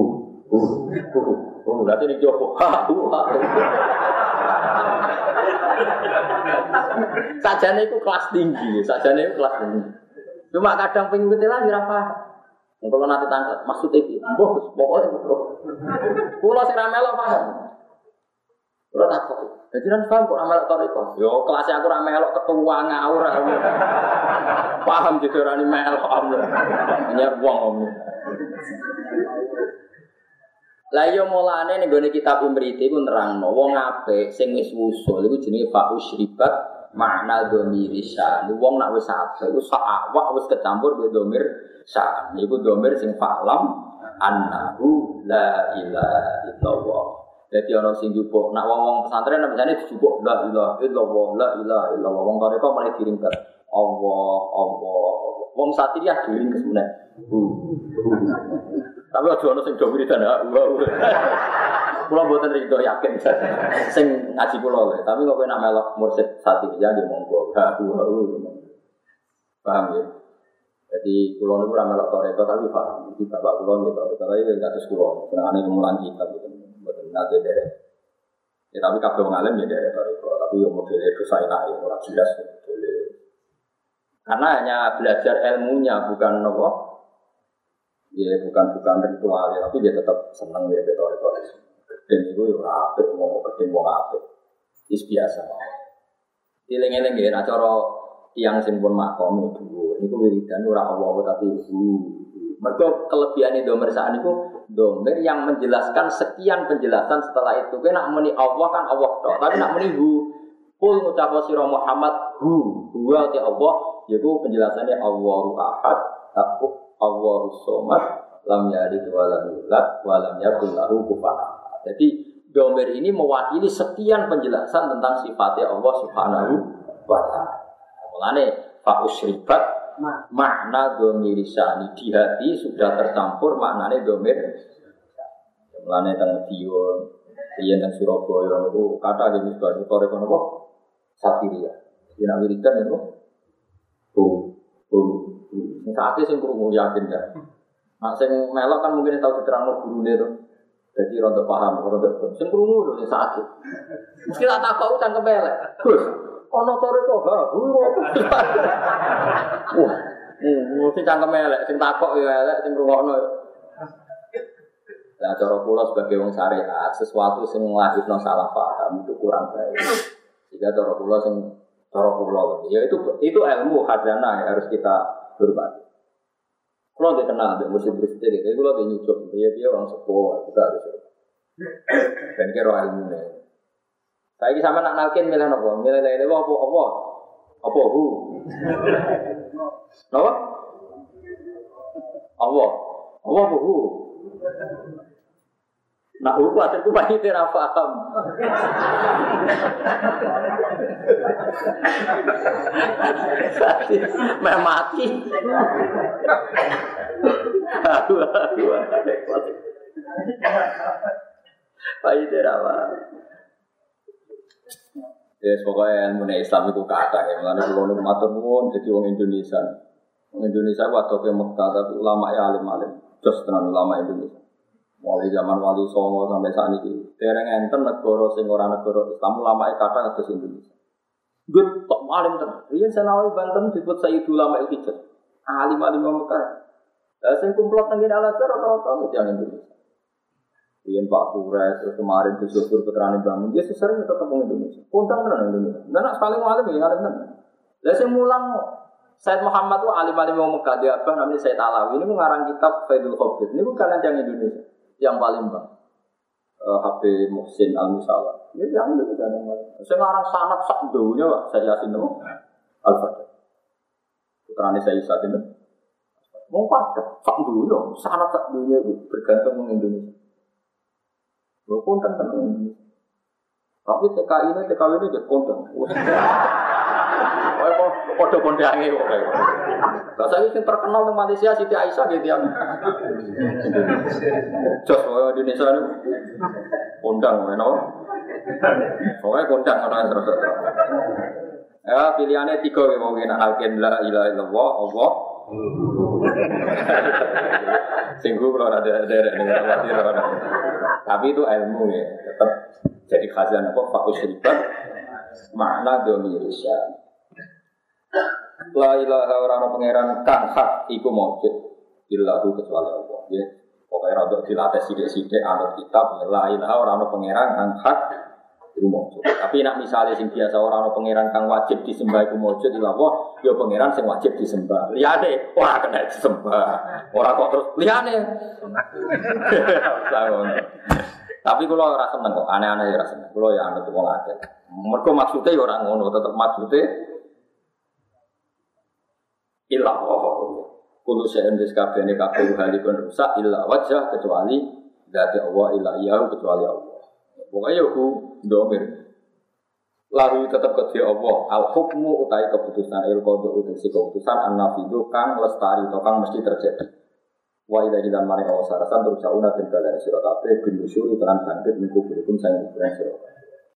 Hu. Hu. Hu. Lah ini jopo. Ha. Hu. Ha. Sajane itu kelas tinggi, sajane itu kelas tinggi. Cuma kadang pengen lah ora paham. Kalau nanti tangkap, maksudnya itu, boh, pokoknya, pulau sing ramelo paham. Kalau tak kok. Jadi kan paham kok amal toriko. Yo kelasnya aku rame melok ketua ngawur. Paham orang ini melok om. Hanya uang om. Lah yo mulane ning gone kitab Imriti ku nerangno wong apik sing wis wusul iku jenenge usribat makna domir syan. Wong nak wis apik iku sak awak wis kecampur be domir syan. Iku domir sing falam annahu la ilaha illallah. Jadi ana sing jupuk, nak wong-wong pesantren nak misale dijupuk la ilaha illallah, la ilaha illallah. Wong toreko mulai diringket. Allah, Allah, Allah. Wong satiriyah diringket sebenarnya. Tapi aja ana sing do wiridan ha. Kula mboten rido yakin. Sing ngaji kula lho, tapi kok kowe nak melok mursid satiriyah nggih monggo. Ha, Paham ya? Jadi kulo niku ora melok toreko tapi paham. Iki bapak kulo nggih toreko tapi enggak terus kulo. Senengane mulang kitab gitu. Mboten nate. Ya tapi kabeh wong ya tapi yo modele dosa enak ya ora jelas modele. Karena hanya belajar ilmunya bukan nopo. Ya bukan bukan ritual ya, tapi dia tetap seneng ya toreko. Gedeng itu yo apik mau gedeng wong apik. Is biasa. Dileng-eleng ya, cara tiang simpun makom itu itu wiridan ora Allah tapi hu. Mergo kelebihan domer saat itu domer yang menjelaskan sekian penjelasan setelah itu. Kena muni Allah kan Allah tok, tapi nak muni hu. Kul ngucap sira Muhammad hu. Huwa ti Allah yaitu penjelasannya Allahu Ahad, aku Allahu Somad, lam yalid wa lam yulad wa lam lahu Jadi domer ini mewakili sekian penjelasan tentang sifatnya Allah Subhanahu wa taala. Mulane Pak Usribat makna domir sani di hati sudah tercampur maknanya domir. Mulane teng Dion, iya teng Surabaya itu kata di misbah itu tore kono kok satiria. Dina wiridan itu tuh tuh sakit sing krungu yakin ya. Nah sing melok kan mungkin tahu diterangno gurune tuh. Jadi rontok paham, rontok sing krungu lho sing sakit. Mesti tak takok cangkem elek. Gus, ana toreko ha wah mesti cangkem elek sing takok ya elek sing ngrungokno Nah, cara kula sebagai wong syariat, sesuatu sing nglahirno salah paham itu kurang baik. Jika cara kula sing cara kula ya itu itu ilmu khazanah yang harus kita hormati. Kalau dia kenal dengan musim bersetir, jadi kalau dia nyucuk, dia dia orang sekolah, kita harus dan kira ilmu nih. Saya ini sama nak nalkin milih nopo, milih lele apa? Apa? Apa hu, nopo apa? Apa apa hu. Nak hu kuatir ku banyak tidak paham. Meh mati. Aduh, aduh. Pak tidak paham. Ya pokoknya ilmu Islam itu kata ya. Mulanya kalau nu matur jadi orang Indonesia. Orang Indonesia waktu ke Mekah tapi ulama ya alim alim. Terus tenan ulama Indonesia. Mulai zaman Wali Songo sampai saat ini. Dereng enten negara sing ora negara Islam ulama ya kata atas Indonesia. Gue tok alim tenan. Riyen Senawi Banten disebut Sayyid Ulama Il Hijaz. Alim alim Mekah. Lah sing kumplot tengin Al-Azhar rata-rata yang Indonesia. Iya Pak Kures, terus kemarin Syukur Putrani Bangun, dia sesering tetap ngomong Indonesia. Kondang kan Indonesia. Dan nak sekali ngalim ya ngalim kan. Lah saya mulang Said Muhammad itu alim alim mau Mekah dia apa namanya Said Alawi ini mengarang kitab Faidul Khobir. Ini bukan yang Indonesia, yang paling bang. Uh, HP Muhsin Al Musala. Ini yang Indonesia yang paling. Saya ngarang sanat sak dulunya pak. Saya yasin itu Al Fatih. Putrani saya yasin itu. Mau pakai sak dulu, sanat sak dulunya bergantung dengan Indonesia. Lo konten tenang. Tapi TKI ini TKW ini jadi konten. Oh, kok kok saya terkenal di Malaysia Siti Aisyah gitu Jos Indonesia kondang kondang. Ya pilihannya tiga mau alkin la Singgung kalau ada derek dengan Tapi itu ilmu ya, tetap jadi khazanah apa? Fakus ribat makna domirisya. La ilaha orang pangeran kang hak iku maujud illahu kecuali Allah. Ya. Pokoknya rada dilatih sidik-sidik anut kitab ya la ilaha orang pangeran kang hak Iku mujud. Tapi nak misalnya sing biasa orang pangeran kang wajib disembah iku mujud ilah wah, ya pangeran sing wajib disembah. Liyane wah kena disembah. Ora kok terus liyane. Tapi kalau ora seneng kok, aneh-aneh ya ora seneng. Kalau ya anut wong akeh. Mergo maksudnya ya ora ngono, tetep maksudnya ilah wah. Kulo saya endis kabeh ne kabeh halikun rusak ilah wajah kecuali dari Allah ilah iya kecuali Allah. Pokoknya aku domir. Lalu tetap ke Allah. Al hukmu utai keputusan il si keputusan an nafidu kang lestari atau kang mesti terjadi. Wa ila hilan mani Allah sarasan terus dan kalian sirakabe bin nusyuri telan bangkit minggu berikun saya ukuran sirakabe.